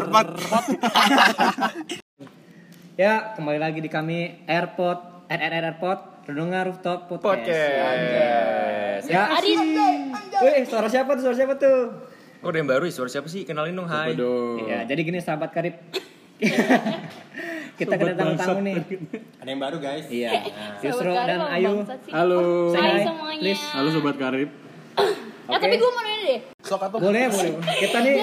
Ya, kembali lagi di kami Airport RRR Airport Renungan Rooftop Podcast. Podcast. Ya. Adit, Wih, suara siapa tuh? Suara siapa tuh? Oh, ada yang baru ya? Suara siapa sih? Kenalin dong, hai. Ya, jadi gini sahabat karib. Kita kedatangan tamu nih. Ada yang baru guys. Iya. Yusro dan Ayu. Halo. Hai semuanya. please. Halo sobat karib. Eh, tapi gue mau nanya deh. Sok atau Boleh, boleh. Kita nih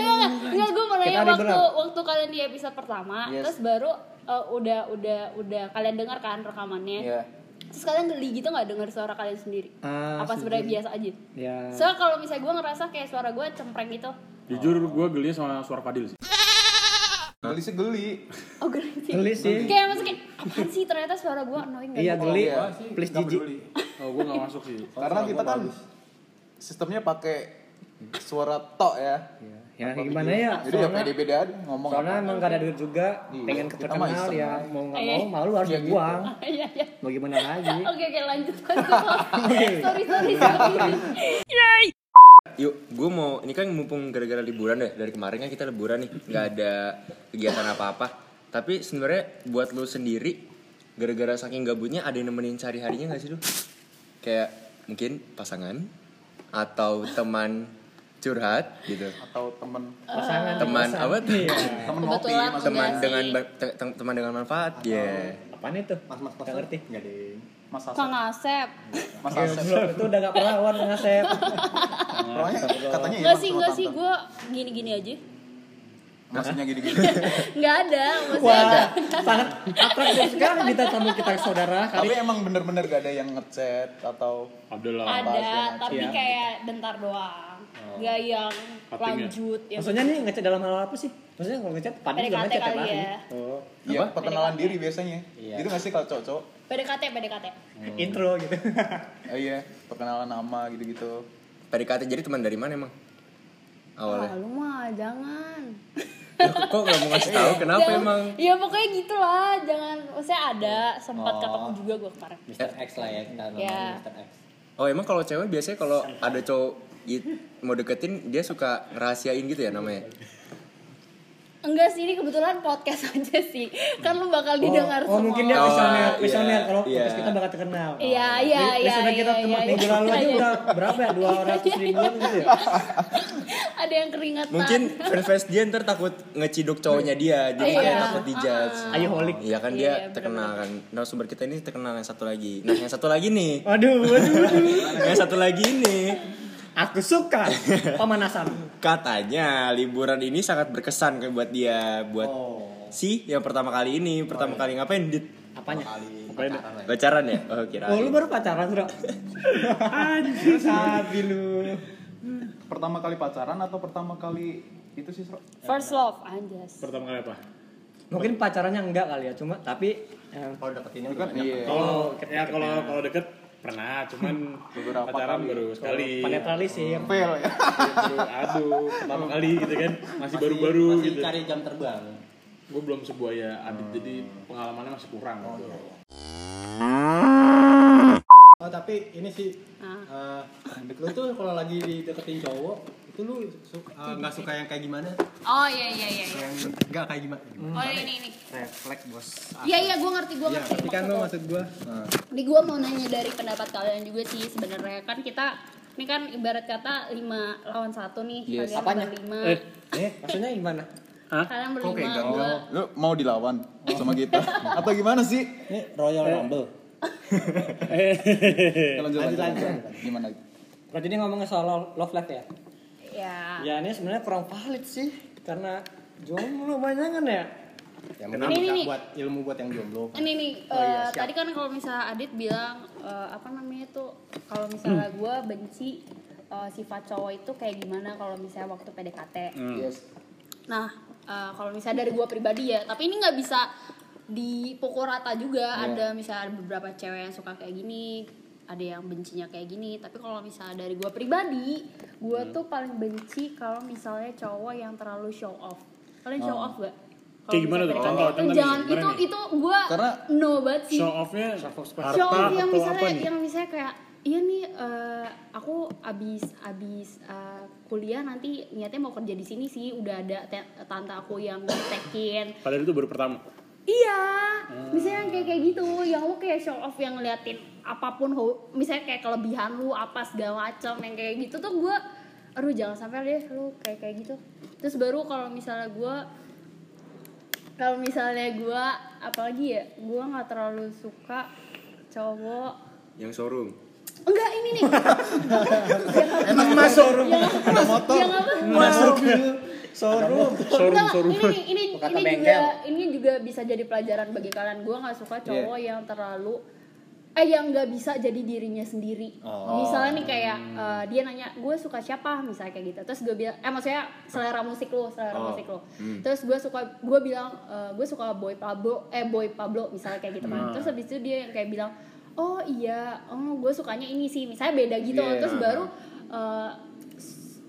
enggak gue ada waktu waktu kalian di episode pertama, Yes. terus baru eh, udah udah udah kalian dengar kan rekamannya. Iya. Terus kalian geli gitu nggak dengar suara kalian sendiri? Ah, Apa sebenarnya biasa aja? ya. Soalnya kalau misalnya gue ngerasa kayak suara gue cempreng gitu. Jujur gue gelinya sama suara Fadil sih. Geli sih geli. Oh geli sih. Geli sih. Kayak maksudnya apaan sih ternyata suara gue annoying Iya, gitu. geli. iya. Please jijik. Oh gue gak masuk sih. Karena kita kan sistemnya pakai suara tok ya. Ya, gimana ya? Jadi ya Soalnya, pede-pede aja ngomong. soalnya apa. emang gak ada duit juga. Iya, Pengen kita terkenal ya. aja. Mau nggak mau, malu harus Iya, gitu. dibuang. Iya iya. Mau gimana lagi? Oke oke lanjut. sorry sorry sorry. Yuk, gue mau ini kan mumpung gara-gara liburan deh dari kemarin kan kita liburan nih, nggak ada kegiatan apa-apa. Tapi sebenarnya buat lu sendiri, gara-gara saking gabutnya ada yang nemenin sehari harinya nggak sih lu? Kayak mungkin pasangan atau teman curhat gitu, atau temen Pasangan. teman pasangan. apa tuh? Iya. temen ngopi teman dengan teman dengan manfaat, ya. Apaan itu? mas mas Nggak ngerti. Enggak deh. Mas Kang Asep. Asep. Mas Iya, Asep. itu udah gak perawan ngasep. Pokoknya katanya ya. Enggak Mas, sih, sama enggak sih, gue gini-gini aja. Maksudnya gini-gini. Enggak ada, maksudnya Wah, ada. sangat atraktif sekali kita tamu kita saudara. Tapi Kali emang bener-bener gak ada yang ngechat atau Abdullah. Ada, tapi Iya. kayak bentar doang. Gak yang Cutting ya? lanjut. yang maksudnya nih ngechat dalam hal apa sih? Maksudnya kalau ngechat pada juga ngechat kali ya. Oh, Iya, Apa? perkenalan PDKT. diri biasanya. Gitu gak sih kalau cowok-cowok? PDKT, PDKT. intro gitu. Oh iya, perkenalan nama gitu-gitu. PDKT jadi teman dari mana emang? Ah, Awalnya. lu mah jangan. Ya, kok nggak mau ngasih tahu kenapa Jangan- emang? Ya pokoknya gitu lah, jangan. Maksudnya ada, sempat Oh. ketemu juga gue kemarin. Mr. X lah ya, kita Ya. Mr. X. Oh emang kalau cewek biasanya kalau ada cowok mau deketin dia suka ngerahasiain gitu ya namanya? Enggak sih, ini kebetulan podcast aja sih. Kan lu bakal didengar oh, semua. mungkin dia Oh, visioner, iya, visioner kalau iya. podcast kita bakal terkenal. Iya, iya, iya. Sudah kita iya, tempat iya, minggu iya, lalu aja iya. udah berapa ya? 200 ribuan gitu ya? Ada yang keringetan. Mungkin fanfest dia ntar takut ngeciduk cowoknya dia, jadi Iya. kayak takut dijudge. Ah. Ayo holik. Iya kan Iya, dia iya, terkenal kan. Narasumber kita ini terkenal yang satu lagi. Nah yang satu lagi nih, waduh, waduh. yang satu lagi nih Aku suka pemanasan. katanya liburan ini sangat berkesan kayak buat dia, buat si yang pertama kali ini, pertama kali ngapain dit? Apanya? Pacaran ya? Oh kira. Oh, lu baru pacaran, Bro? Anjir, sabi lu. Pertama kali pacaran atau pertama kali itu sih, Sro? First love, anjas. Pertama kali apa? Mungkin pacarannya enggak kali ya, cuma tapi eh, Kalau deketinnya kan iya. Kalau ya kalau kalau deket pernah, cuman Beberapa pacaran kali. baru sekali. penetralisir. Fail ya. Baru aduh, pertama kali gitu kan. Masih baru-baru gitu. cari jam terbang Gue belum sebuah ya adit jadi pengalamannya masih kurang. gitu. oh tapi ini sih Ah. eh lu tuh kalau lagi dideketin cowok itu lu su- eh, nggak suka yang kayak gimana Oh iya iya iya. iya. yang nggak kayak gimana Oh ini ini. refleks bos Iya iya gue ngerti gue Iya, ngerti. tapi kan lu maksud gua Ini gue mau nanya dari pendapat kalian juga sih sebenarnya kan kita ini kan ibarat kata lima lawan satu nih Yes. kalian Apanya? berlima. Eh, eh, maksudnya gimana? Kalian Kok kayak berlima ganggu? gue Lu mau dilawan sama kita? Atau gimana sih? ini Royal Rumble Lanjut, lanjut, Lanjut, lanjut. Gimana? Kalau jadi ngomongnya soal love life ya? Ya. Ya ini sebenarnya kurang valid sih karena jomblo banyak kan ya. yang Ini, mungkin ini, ini. buat ilmu buat yang jomblo Ini nih, Oh iya, eh, siap. tadi kan kalau misalnya Adit bilang eh, apa namanya tuh kalau misalnya gue benci eh, sifat cowok itu kayak gimana kalau misalnya waktu PDKT. Yes. Nah, eh, kalau misalnya dari gue pribadi ya, tapi ini nggak bisa dipukul rata juga. Iya. Ada misalnya ada beberapa cewek yang suka kayak gini, ada yang bencinya kayak gini. Tapi kalau misalnya dari gue pribadi, gue tuh paling benci kalau misalnya cowok yang terlalu show off. Kalian show off gak? Kayak gimana tuh? Contoh, contoh nih, Jangan itu nih? itu gue Karena- no banget sih Show off-nya show harta off yang atau misalnya apa nih? yang misalnya kayak iya nih eh, aku abis abis eh, kuliah nanti niatnya mau kerja di sini sih udah ada te- tante aku yang tekin Padahal itu baru pertama. Iya. Misalnya yang kayak kayak gitu. Yang lu kayak show off yang ngeliatin apa pun misalnya kayak kelebihan lu apa segala macam yang kayak gitu tuh gue aduh jangan sampai deh lu kayak kayak gitu. Terus baru kalau misalnya gue kalau misalnya gue apalagi ya gue nggak terlalu suka cowok. Yang showroom. enggak ini nih. Masuk. yang apa motor. yang apa Masuk showroom. Showroom, showroom. ini ini Bukan ini bengkel. juga ini juga bisa jadi pelajaran bagi kalian. Gue nggak suka cowok yang terlalu eh yang nggak bisa jadi dirinya sendiri. Misalnya nih kayak eh, dia nanya gue suka siapa misalnya kayak gitu. Terus gue bilang eh maksudnya selera musik lu, selera Oh. musik lu. Terus gue suka gue bilang eh, gue suka boy Pablo eh boy Pablo misalnya kayak gitu kan. Terus habis itu dia yang kayak bilang oh iya oh gue sukanya ini sih misalnya beda gitu. Iya. Terus baru eh,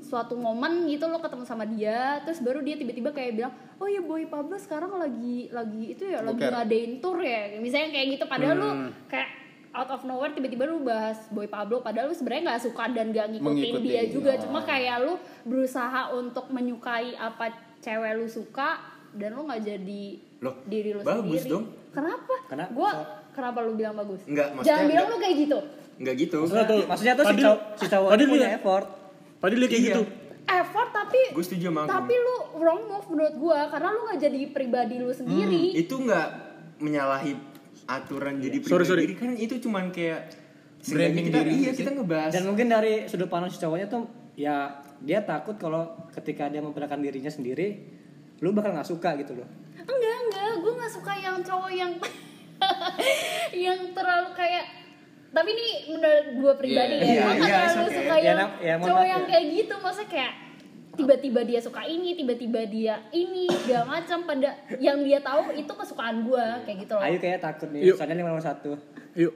suatu momen gitu lo ketemu sama dia terus baru dia tiba-tiba kayak bilang oh ya boy Pablo sekarang lagi lagi itu ya lagi Boker. ngadain tour ya misalnya kayak gitu padahal lu kayak out of nowhere tiba-tiba lu bahas boy Pablo padahal lu sebenarnya nggak suka dan gak ngikutin Mengikuti. dia juga cuma kayak lu berusaha untuk menyukai apa cewek lu suka dan lu nggak jadi Loh, diri lu bagus sendiri dong. kenapa Kenapa? gua kenapa lu bilang bagus Enggak, maksudnya jangan bilang enggak. lu kayak gitu Enggak gitu. Maksudnya tuh, Maksudnya tuh si cowok, si cowok punya lihat- effort. Fadil lihat kayak Iya. gitu. effort tapi Gue setuju sama aku. tapi lu wrong move menurut gua karena lu nggak jadi pribadi lu sendiri itu nggak menyalahi aturan jadi Sorry, pribadi sorry. kan itu cuman kayak Branding kita, diri iya sih. kita ngebahas Dan mungkin dari sudut pandang si cowoknya tuh ya dia takut kalau ketika dia memperkenalkan dirinya sendiri, lu bakal nggak suka gitu loh. enggak enggak gue nggak suka yang cowok yang yang terlalu kayak tapi ini menurut gue pribadi Iya, ya iya, gue nggak iya, terlalu okay. suka Ya, yang nak- ya, cowok maaf yang ya. kayak gitu maksudnya kayak tiba-tiba dia suka ini tiba-tiba dia ini segala macam pada yang dia tahu itu kesukaan gue kayak gitu loh Ayu kayak takut nih, misalnya lima lawan satu. Yuk.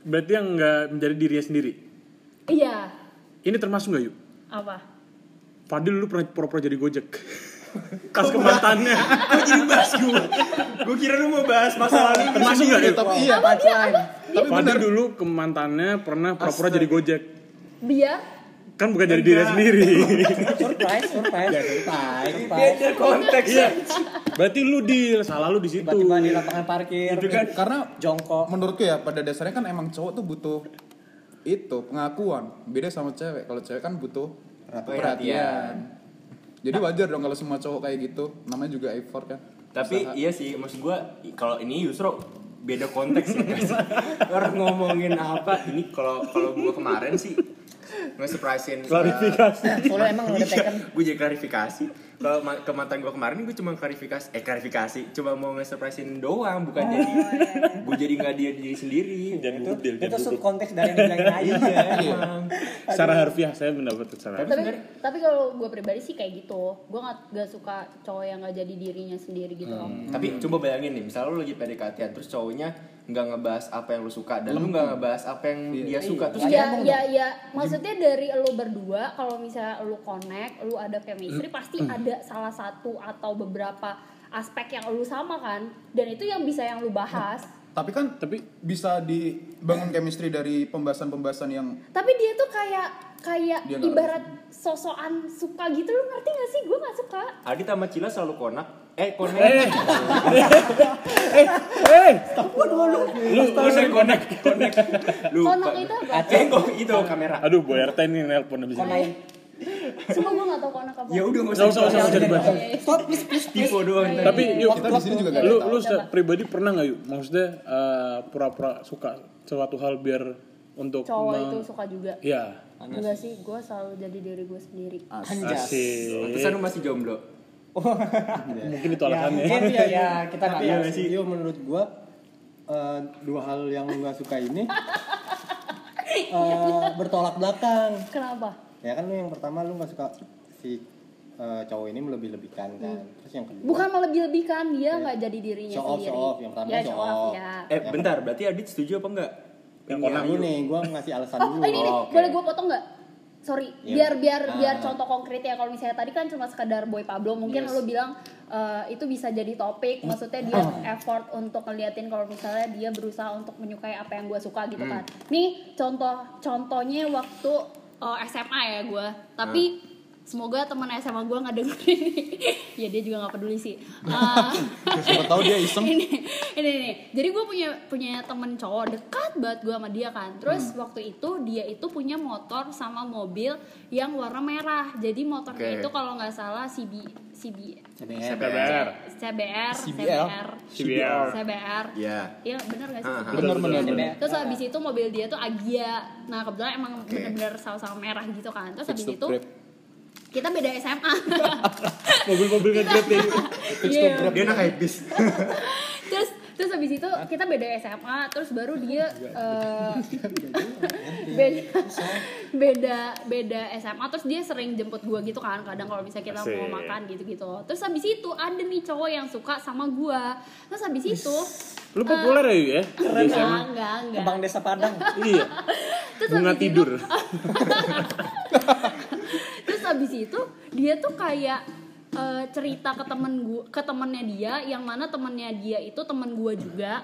Berarti yang nggak menjadi dirinya sendiri. iya Ini termasuk nggak yuk? apa Fadil lu pernah pura-pura jadi gojek. Pas ke mantannya. Kok jadi bahas gue gue kira lu mau bahas masa lalu Termasuk nggak yuk? Tapi iya. Tapi Fadil dulu ke mantannya pernah pura-pura jadi gojek. dia Kan bukan jadi dirinya sendiri. Surprise, surprise. surprise, surprise. beda konteks Iya. Berarti lu di salah lu di situ. Tiba-tiba di lapangan parkir, Itu kan. Karena jongkok. menurutku ya pada dasarnya kan emang cowok tuh butuh itu pengakuan. Beda sama cewek. Kalau cewek kan butuh perhatian. Jadi wajar dong kalau semua cowok kayak gitu. Namanya juga effort kan. tapi Usaha. iya sih maksud gue kalau ini justru beda konteks ya guys orang ngomongin apa ini kalau kalau gue kemarin sih nge-surprisein Klarifikasi. Soalnya emang udah taken. gue jadi klarifikasi. Kalau ma- ke mantan gue kemarin gue cuma klarifikasi eh klarifikasi. Cuma mau nge-surprisein doang bukan Oh, jadi. iya, gue jadi nggak dia diri sendiri. Jangan Itu, budil, itu sub konteks dari yang dibilangin aja. iya. Emang Secara harfiah saya mendapat secara Tapi tapi kalau gue pribadi sih kayak gitu. Gue nggak nggak suka cowok yang nggak jadi dirinya sendiri gitu loh. tapi coba bayangin nih misalnya lu lagi PDKT terus cowoknya nggak ngebahas apa yang lu suka dan lu nggak ngebahas apa yang dia suka. Terus ya ya ya maksudnya dari lu berdua kalau misalnya lu connect lu ada chemistry pasti ada salah satu atau beberapa aspek yang lu sama kan? Dan itu yang bisa yang lu bahas. Tapi kan Tapi bisa dibangun chemistry dari pembahasan-pembahasan yang tapi dia tuh kayak kayak Dia ibarat sosokan suka gitu. Lu ngerti gak sih? Gue nggak suka. Adit sama Cila selalu konak eh konek Eh, eh, lu lu saya connect. lu konak itu apa? Eh kok itu kamera. Aduh, Bu RT ini nelpon abis ini. semua gue nggak tahu konak apa. Ya udah Nggak usah, nggak usah, usah. Dibahas. Stop, please, please, tipe doang tadi. Tapi yuk, kita di sini juga gak lu tahu. lu pribadi pernah nggak yuk? Maksudnya eh, pura-pura suka suatu hal biar untuk cowok itu suka juga. Ya, enggak sih gue selalu jadi diri gue sendiri. Anjas. asik. Pantesan lu masih jomblo Mungkin itu Ya, alasannya. mungkin ya, ya kita nggak tahu ya, sih. Yo, menurut gua eh, dua hal yang lu nggak suka ini eh, bertolak belakang. kenapa Ya kan lu yang pertama lu nggak suka si eh, cowok ini melebih-lebihkan kan. Terus yang kedua bukan melebih-lebihkan dia nggak jadi dirinya Show off, sendiri show off. Yang pertama ya show show off off. ya eh bentar berarti Adit setuju apa enggak Yang Ini Ayu. nih, gua ngasih alasan oh dulu. ini nih Oh, oke. boleh gue potong nggak sorry Iya. biar biar Ah. biar contoh konkret ya kalau misalnya tadi kan cuma sekedar boy Pablo mungkin Yes. lu bilang eh, itu bisa jadi topik. Maksudnya dia effort untuk ngeliatin kalau misalnya dia berusaha untuk menyukai apa yang gue suka gitu kan. Nih contoh contohnya waktu eh, SMA ya gue tapi semoga teman SMA gue nggak dengerin ini ya dia juga nggak peduli sih Eh, Siapa tahu dia iseng. ini ini ini jadi gue punya punya temen cowok dekat banget gue sama dia kan terus waktu itu dia itu punya motor sama mobil yang warna merah jadi motornya Oke. itu kalau nggak salah CB CB CBR. CBR. CBR CBR. CBR CBR. CBR Iya. Iya bener gak sih? Ah, ah. Bener, bener, Iya. bener. Terus habis itu mobil dia tuh Agia. Nah kebetulan emang bener-bener sama-sama merah gitu kan. Terus habis itu. Kita beda SMA. Mobil-mobil nge-grab deh. Iya. Dia anak hypebeast. terus terus habis itu kita beda SMA terus baru dia eh, beda beda beda SMA terus dia sering jemput gua gitu kan kadang kalau misalnya kita mau makan gitu gitu terus habis itu ada nih cowok yang suka sama gua terus habis itu Lu populer ya, Yu, ya? Di enggak enggak enggak Kembang desa Padang. Iya. Terus Bunga itu- tidur. Habis itu dia tuh kayak eh, cerita ke temen gua ke temennya dia yang mana temennya dia itu temen gua juga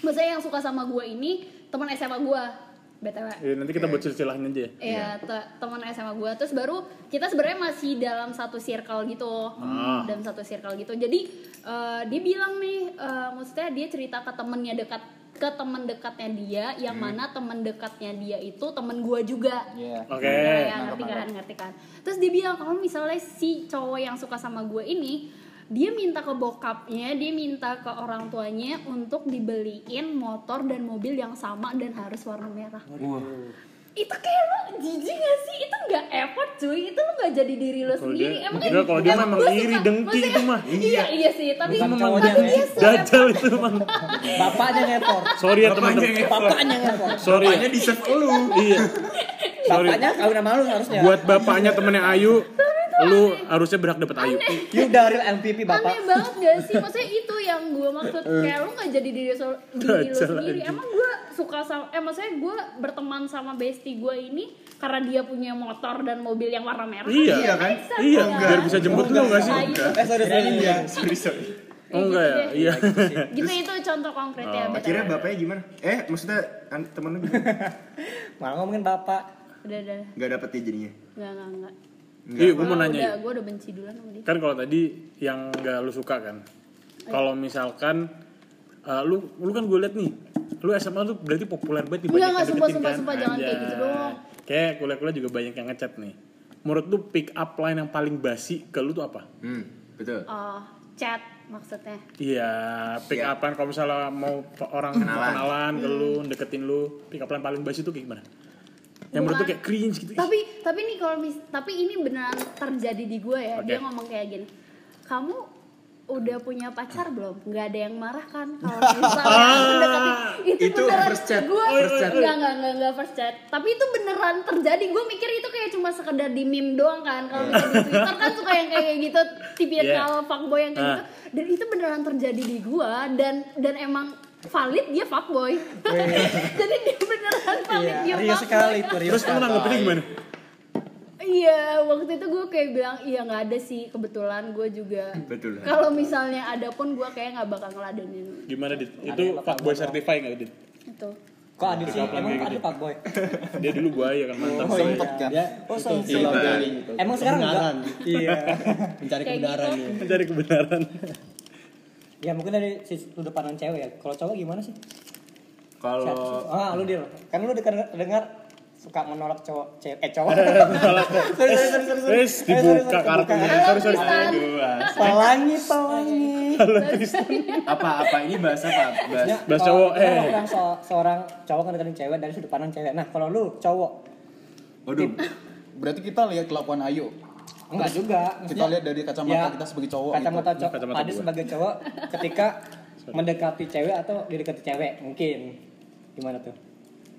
maksudnya yang suka sama gua ini teman SMA gua btw Ya, nanti kita buat silsilahnya aja. Iya, te- teman SMA gue. Terus baru kita sebenarnya masih dalam satu circle gitu, Ah. dalam satu circle gitu. Jadi eh, dia bilang nih, eh, maksudnya dia cerita ke temennya dekat ke teman dekatnya dia, yang mana teman dekatnya dia itu temen gue juga. Iya. Oke. Ya, ya, ngerti kan, ngerti kan. Terus dia bilang kalau misalnya si cowok yang suka sama gue ini, dia minta ke bokapnya, dia minta ke orang tuanya untuk dibeliin motor dan mobil yang sama dan harus warna merah. Itu kayak lo jijik gak sih? Itu gak effort cuy, itu lo gak jadi diri lo Kalau sendiri. dia- Emang enggak, kalau dia emang memang iri, dengki itu mah. Iya, iya sih, tapi Bukan tapi cowoknya dia Dajjal itu emang. Bapaknya ngeport. Sorry ya teman-teman. Bapaknya ngeport. Sorry. Bapaknya di save lu. Iya. Sorry. Bapaknya kawin sama lu harusnya. Buat bapaknya temennya Ayu, lu harusnya berhak dapet Ayu. You udah real MVP bapak. aneh banget gak sih maksudnya itu yang gue maksud kayak lu gak jadi diri, so- diri lu sendiri emang gue suka sama eh maksudnya gue berteman sama bestie gue ini karena dia punya motor dan mobil yang warna merah Iya. Ya, kan? Iya, ya. biar bisa jemput lu gak sih? Eh sorry sorry. Iya, sorry sorry. Oh enggak ya? Iya. gitu itu contoh konkret ya Oh. Akhirnya bapaknya gimana? Eh, maksudnya temen lu gimana? Malah ngomongin bapak. udah udah Gak dapet ya jadinya? nggak nggak nggak Iya, gue mau nanya. udah Yu. gue udah benci duluan sama dia Kan kalau tadi yang gak lu suka kan. Kalau misalkan eh, lu lu kan gue liat nih, lu SMA tuh berarti populer banget nih Enggak, banyak enggak, yang sumpah, sumpah, kan? sumpah, jangan kayak gitu dong. Kayak kuliah-kuliah juga banyak yang ngechat nih. Menurut lu pick up line yang paling basi ke lu tuh apa? Hmm, betul. oh chat maksudnya Iya, pick Iya. upan kalau misalnya mau orang Kenalan. kenalan, ke lu, deketin lu, pick up line paling basi tuh kayak gimana? Yang menurut kayak cringe gitu. Tapi tapi nih kalau mis tapi ini beneran terjadi di gue ya. Oke. dia ngomong kayak gini kamu udah punya pacar belum? Nggak ada yang marah kan kalau misalnya aku deketin itu, Itu beneran first chat, gue nggak nggak nggak nggak first chat. Tapi itu beneran terjadi gue mikir itu kayak cuma sekedar di meme doang kan. Kalau misalnya di twitter kan suka yang kayak gitu tipikal fuckboy yang kayak Ah. gitu. Dan itu beneran terjadi di gue dan dan emang valid dia fuckboy jadi dia beneran valid Iya, dia Rio fuckboy sekali tuh Rio. Terus kamu nanggepinnya gimana? Iya, waktu itu gue kayak bilang iya nggak ada sih kebetulan gue juga. Betul. Kalau misalnya ada pun gue kayak nggak bakal ngeladenin Gimana dit? Itu fuckboy certified nggak dit? itu. Kok Adit sih? Emang Adit pak boy. Dia dulu buaya kan mantap. Oh, sempet kan? Ya, oh Itu sempet. Emang sekarang enggak? Kebenaran. Iya. Mencari kebenaran gitu. ya. Mencari kebenaran. Ya mungkin dari sisi sudut pandang cewek ya. Kalau cowok gimana sih? Kalau Ah, lu dia. Kan lu dengar dengar suka menolak cowok cewek eh cowok. sorry, sorry, sorry, sorry, sorry. Dibuka kartunya. Sorry sorry. Tristan. Pelangi, pelangi. apa apa ini bahasa apa? Bahas Ya, Bahas cowok, eh. so- seorang cowok kan deketin cewek dari sudut pandang cewek. Nah, kalau lu cowok Waduh. Berarti kita lihat kelakuan Ayu. Enggak juga. Kita lihat dari kacamata kita sebagai cowok Ya, Kacamata gitu. cowok. Kacamata gua. sebagai cowok ketika mendekati cewek atau didekati cewek mungkin gimana tuh?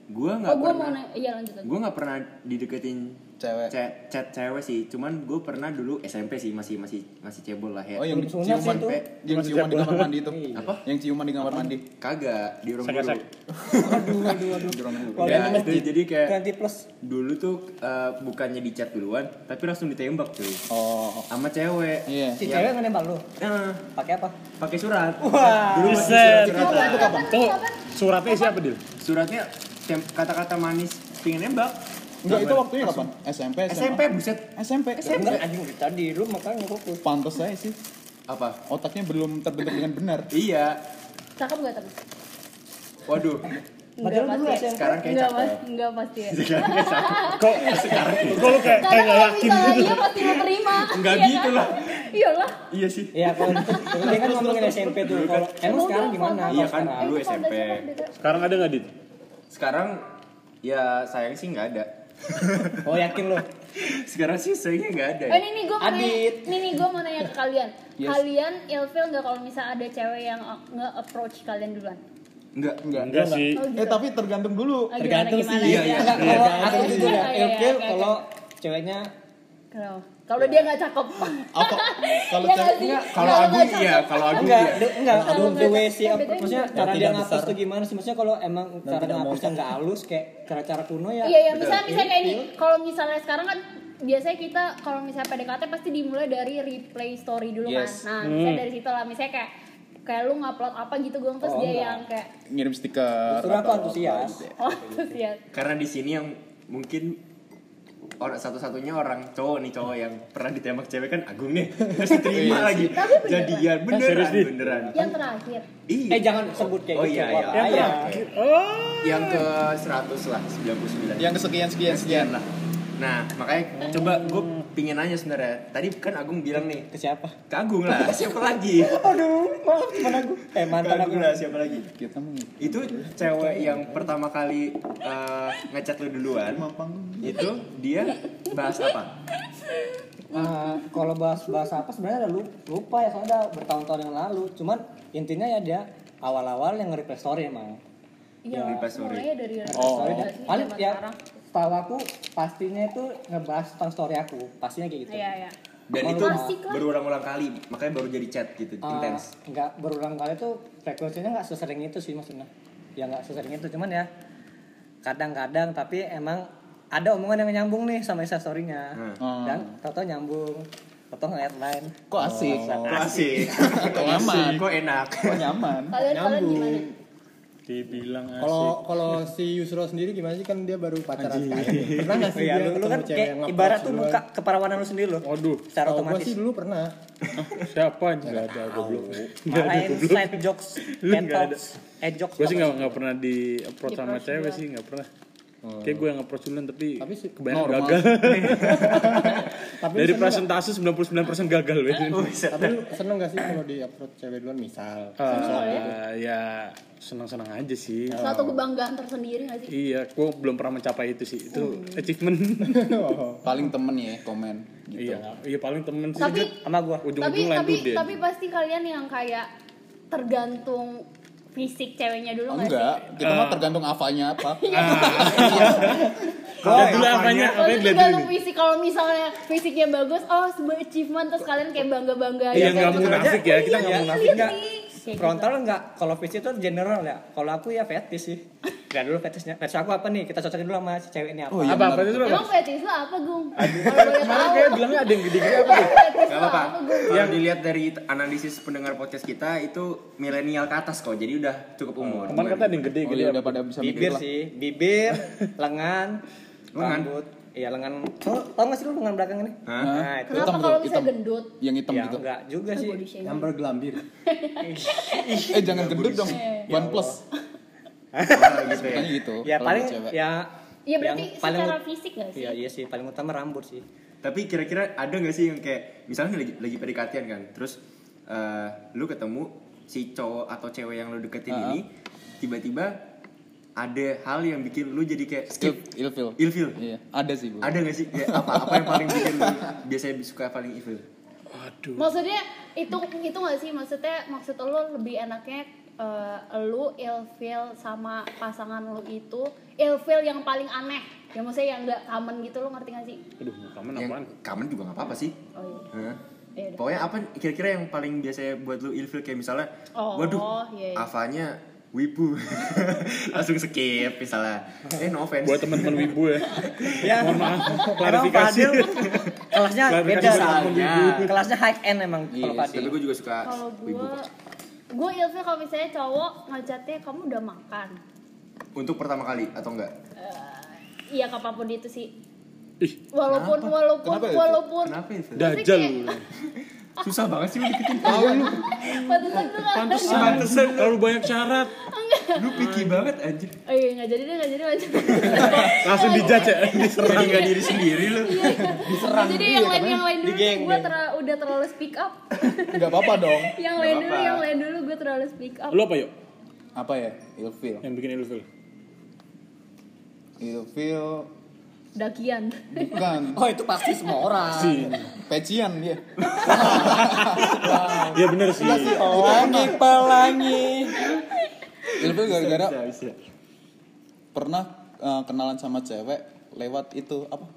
Gua Oh nggak gue mau pernah. nanya, iya lanjut lanjut. Gue nggak pernah dideketin cewek. chat, chat cewek sih cuman gue pernah dulu SMP sih masih masih masih cebol lah ya Oh yang Sunat sih ciuman itu. yang ciuman di kamar mandi itu. Apa? Yang ciuman di kamar mandi. kagak di rumah Sak-sak. aduh aduh aduh Di ruang guru. Ya, itu jadi kayak 20 plus dulu tuh eh, bukannya di chat duluan tapi langsung ditembak cuy Oh. sama cewek Iya. si cewek nembak lu Eh, pakai apa pakai surat Wah. dulu masih surat Itu kapan? Tuh, suratnya isi apa, Dil? suratnya kata-kata manis pengen nembak Enggak itu waktunya kapan? SMP, SMA. SMP buset SMP. enggak anjing tadi lu makanya fokus Pantes saya sih. apa Otaknya belum terbentuk dengan benar. iya Cakep gak tapi? waduh Padahal dulu pasti. SMP. sekarang kayak Enggak, cakep. Enggak pasti ya. Kok sekarang kok lu kayak kayak Karena gak kalau yakin gitu? iya pasti lo terima. Enggak Iya gitu kan? lah. Iyalah. iya sih Iya kalau dia kan ngomongin SMP tuh. Kalau emang sekarang gimana? Iya kan, sekarang? dulu SMP. Dika? Sekarang ada nggak, Dit? sekarang ya sayang sih nggak ada Oh yakin lu? sekarang sih sayangnya nggak ada Eh, ini nih gue mau nanya, nih nih gue mau nanya ke kalian. Yes. Kalian ilfeel nggak kalau misalnya ada cewek yang uh, nge-approach kalian duluan? enggak Enggak. Enggak sih. Oh, gitu. Eh tapi tergantung dulu. Ah, gimana, Tergantung gimana, sih. Iya, iya. Enggak, kalau aku Iya, ya, iya, iya, ilfeel oke, kalau ceweknya Kalau kalau dia nggak cakep. Apa? Kalau Iya cewek nggak sih? kalau Kalau aku nggak iya cakep. kalau aku enggak, iya enggak, aduh, the nggak way cakep, sih, maksudnya cara dia ngapus tuh gimana sih? Maksudnya kalau emang cara ngapusnya nggak halus kayak cara-cara kuno ya. Iya, iya, misalnya misalnya kayak ini. Kalau misalnya sekarang kan biasanya kita kalau misalnya PDKT pasti dimulai dari replay story dulu Yes. kan. Nah, misalnya dari situ lah. Misalnya kayak kayak lu ngupload apa gitu gue terus Oh, dia enggak. yang kayak ngirim stiker. Justru aku atau apa antusias. gitu ya. oh terus ya karena di sini yang mungkin orang satu-satunya orang cowok nih cowok yang pernah ditembak cewek kan Agung nih terus diterima lagi jadian beneran serius, Di? beneran yang terakhir. iya Eh jangan sebut kayak Oh, gitu. iya, Wah, iya. bahaya. Oh. yang ke 100 lah 99 Yang kesekian sekian sekian lah nah makanya coba gue pingin nanya sebenarnya tadi kan Agung bilang nih Ke siapa? ke Agung lah siapa lagi Aduh, maaf teman aku. Eh mantan aku. Agung lah siapa lagi Kita itu cewek yang pertama kali eh, ngechat lu duluan itu dia bahas apa Ah, kalau bahas-bahas apa sebenarnya udah lu- lupa ya soalnya udah bertahun-tahun yang lalu. Cuman intinya ya dia awal-awal yang nge-replay story emang. Iya, story. mulainya dari Oh. story paling ya. Setahu aku pastinya itu ngebahas tentang story aku. Pastinya kayak gitu. Iya, iya. dan itu lah. berulang-ulang kali makanya baru jadi chat gitu Ah, intens Enggak berulang kali tuh frekuensinya nggak sesering itu sih maksudnya. Ya nggak sesering itu cuman ya kadang-kadang tapi emang ada omongan yang nyambung nih sama Insta story-nya. Hmm. Dan tau-tau nyambung. Tau-tau nge-headline. Kok asik? klasik Kok nyaman? kok enak Kok nyaman? Kalian kalian gimana? Dibilang asik. Kalau kalau si Yusro sendiri gimana sih kan dia baru pacaran sekali. Pernah nggak sih Iya, dia lu, lu kan kayak ibarat tuh buka keperawanan lu sendiri loh. Waduh, Secara Oh, gua otomatis. sih dulu pernah. siapa aja nggak ada goblok. Main side jokes, talks, head jokes. Gue sih nggak nggak pernah di approach sama cewek sih nggak pernah. Kayak gue yang approach duluan tapi, Tapi kebanyakan normal. gagal. Tapi Dari presentasi 99% gagal. Ben. nggak- Tapi lu seneng gak sih kalau di approach cewek duluan misal? Ah, ya senang-senang aja sih. Suatu kebanggaan tersendiri nggak sih? Iya, gue belum pernah mencapai itu sih. Itu achievement. Paling temen ya komen gitu. iya, iya paling temen sih. Tapi sama gua. tapi Ujung-ujung tapi deh. tapi pasti kalian yang kayak tergantung fisik ceweknya dulu nggak Enggak, sih? kita mah tergantung avanya apa. Lihat dulu apanya, apanya Maksudnya dilihat dulu. tergantung fisik kalau misalnya fisiknya bagus, oh sebuah achievement terus kalian kayak bangga bangga Iya, nggak jujur munafik aja. ya, kita nggak Iya, munafik. enggak. Kayak Frontal enggak, kalau fetish itu general ya. Kalau aku ya fetish sih. Enggak dulu fetishnya. Fetish aku apa nih? Kita cocokin dulu sama si cewek ini apa. Oh, iya. Apa apa gitu. apa? Emang fetish lo apa, Gung? Kemarin kayak bilangnya ada yang gede-gede apa tuh? Fetish Gak lo apa-apa. Yang dilihat dari analisis pendengar podcast kita itu milenial ke atas kok. Jadi udah cukup umur. Kemarin kata ada yang Oh gede-gede iya apa udah pada bisa mikir Bibir sih, bibir, lengan, Lengan? rambut. Iya, lengan. Tau, tau gak sih lu lengan belakang ini? Hah? Nah, itu. Kenapa kalau bisa hitam. gendut? Yang hitam Ya, gitu. enggak juga sih. Body shaming. Yang bergelambir. Eh jangan gendut dong. One plus. Oh, gitu ya. Makanya gitu. Ya paling ya Iya berarti paling secara fisik gak sih? Iya, iya sih, paling utama rambut sih. Tapi kira-kira ada gak sih yang kayak misalnya lagi lagi pdkt kan, terus eh, lu ketemu si cowok atau cewek yang lu deketin Ah. ini tiba-tiba ada hal yang bikin lu jadi kayak Skip ilfil. ilfil. Iya, ada sih, Bu. Ada gak sih? Kayak apa apa yang paling bikin lu biasanya suka paling ilfil? Waduh. Maksudnya itu itu gak sih? Maksudnya maksud lo lebih enaknya eh, lu ilfeel sama pasangan lu itu ilfeel yang paling aneh yang maksudnya yang nggak aman gitu lo ngerti gak sih Aduh, kamu yang apaan? kamen juga nggak apa-apa sih oh iya Hah? Iya, pokoknya apa kira-kira yang paling biasa buat lu ilfil kayak misalnya Oh, waduh iya, iya. Avanya wibu langsung skip misalnya eh no offense Buat teman-teman wibu ya. Ya. Mohon maaf. Klarifikasi. Kelasnya beda. wibu. Kelasnya high end emang kalau Yes, Fadil. tapi gue juga suka kalau wibu gue ilfil kalau misalnya cowok ngechatnya kamu udah makan untuk pertama kali atau enggak Eh, iya kapan pun itu sih Ih, walaupun walaupun Kenapa itu? walaupun kenapa. Susah banget sih lu deketin tahu lu. Pantesan nggak Pantesan. Pantesan. Terlalu banyak syarat. lu picky banget anjir. Oh iya nggak jadi deh nggak jadi lanjut. Langsung dijudge ya. jadi nggak diri sendiri lu. Nggak jadi yang lain yang lain dulu Digeng, gue geng. udah terlalu speak up. Nggak apa-apa dong. Yang lain dulu yang lain dulu gue terlalu speak up. Lu apa yuk? apa ya? Ilfil. Yang bikin ilfil? ilfil dakian bukan Oh itu pasti semua orang. Si. pecian dia Iya bener sih. Pelangi pelangi. ilfil gara-gara pernah uh, kenalan sama cewek lewat itu apa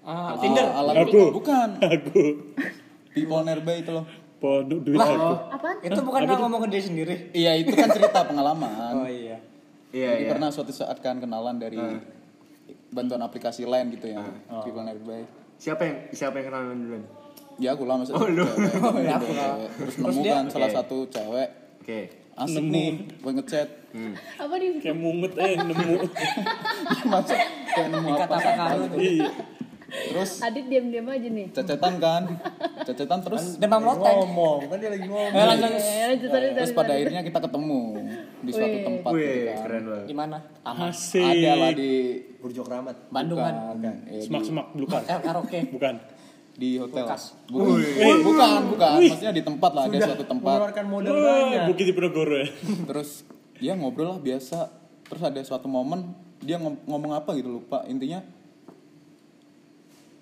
Ah, Tinder alat Aku. bukan Aku. people nearby itu loh Pondok duit aku. apaan Itu bukan dia ngomong ke diri sendiri. iya itu kan cerita pengalaman Oh iya. iya Jadi iya pernah suatu saat kan kenalan dari bantuan aplikasi lain gitu ya people nearby siapa yang siapa yang kenalan duluan ya aku lah maksudnya Oh, lu. cewek, Oh, ya, aku cewek. terus Terus nemu dia- kan salah Oke. satu cewek oke asik Nemu. nih gue ngechat hmm. apa nih Kayak mungut eh nemu. masuk kayak nemu apa Kata-kata apa kamu. gitu. Iya. Terus Adit diam-diam aja nih cecetan kan cecetan terus Demam loteng. ngomong kan dia lagi ngomong Eh, lanjut. Eh, lanjut, lanjut, terus lanjut, pada lanjut. akhirnya kita ketemu di suatu Wih. tempat gitu wih kan. keren banget Di mana? Taman. Asik. ada lah di Burjo Keramat Bandung kan. bukan, eh, di, Semak-semak bukan. Eh, karaoke. Bukan. di hotel Kulkas. bukan bukan bukan maksudnya di tempat lah ada suatu tempat mengeluarkan modal banyak Bukit di Penogoro ya. terus dia ngobrol lah biasa terus ada suatu momen dia ngom- ngomong apa gitu lupa intinya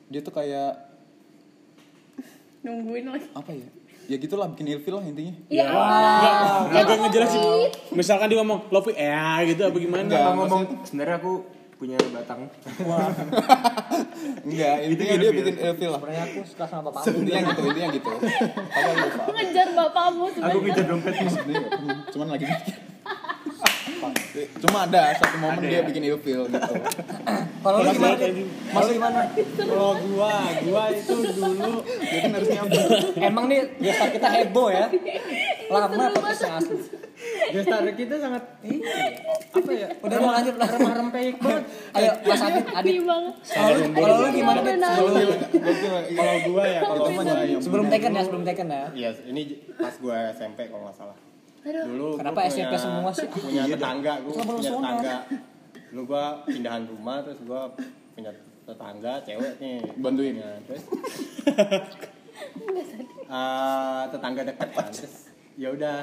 dia tuh kayak nungguin lagi. apa ya? Ya gitulah bikin ilfil lah intinya. Ya Enggak agak ngejelasin. Misalkan dia ngomong Lopi eh gitu apa gimana? Kalau ngomong sebenarnya aku punya batang. Enggak intinya dia bikin ilfil lah. Sebenarnya aku suka sama bapak. intinya gitu intinya gitu. Apa lupa ngejar bapakmu aku sebenarnya kejar dompet Sebenarnya nggak cuman lagi mikir cuma ada satu momen dia bikin ilfil gitu Kalau lu gimana? Lu gimana? kalau gua gua itu dulu kan harus nyambung Emang nih biasa kita heboh ya. Lama podcastnya asli. gestar kita sangat ini apa ya Udah mau lanjut lah. remah rempeyek banget Ayo Mas Adit, Adit. Kalau lu, kalau lu gimana kalau gua ya kalau gua ya sebelum taken ya, sebelum taken ya. Iya, ini pas gua SMP kalau nggak salah. Aduh. Dulu gua Kenapa SMP semua sih? Punya tetangga, gua Kenapa lu punya sono? tetangga. Dulu gua pindahan rumah terus gua punya tetangga cewek nih. Bantuin. Ya, terus eh, tetangga dekat kan. Terus ya udah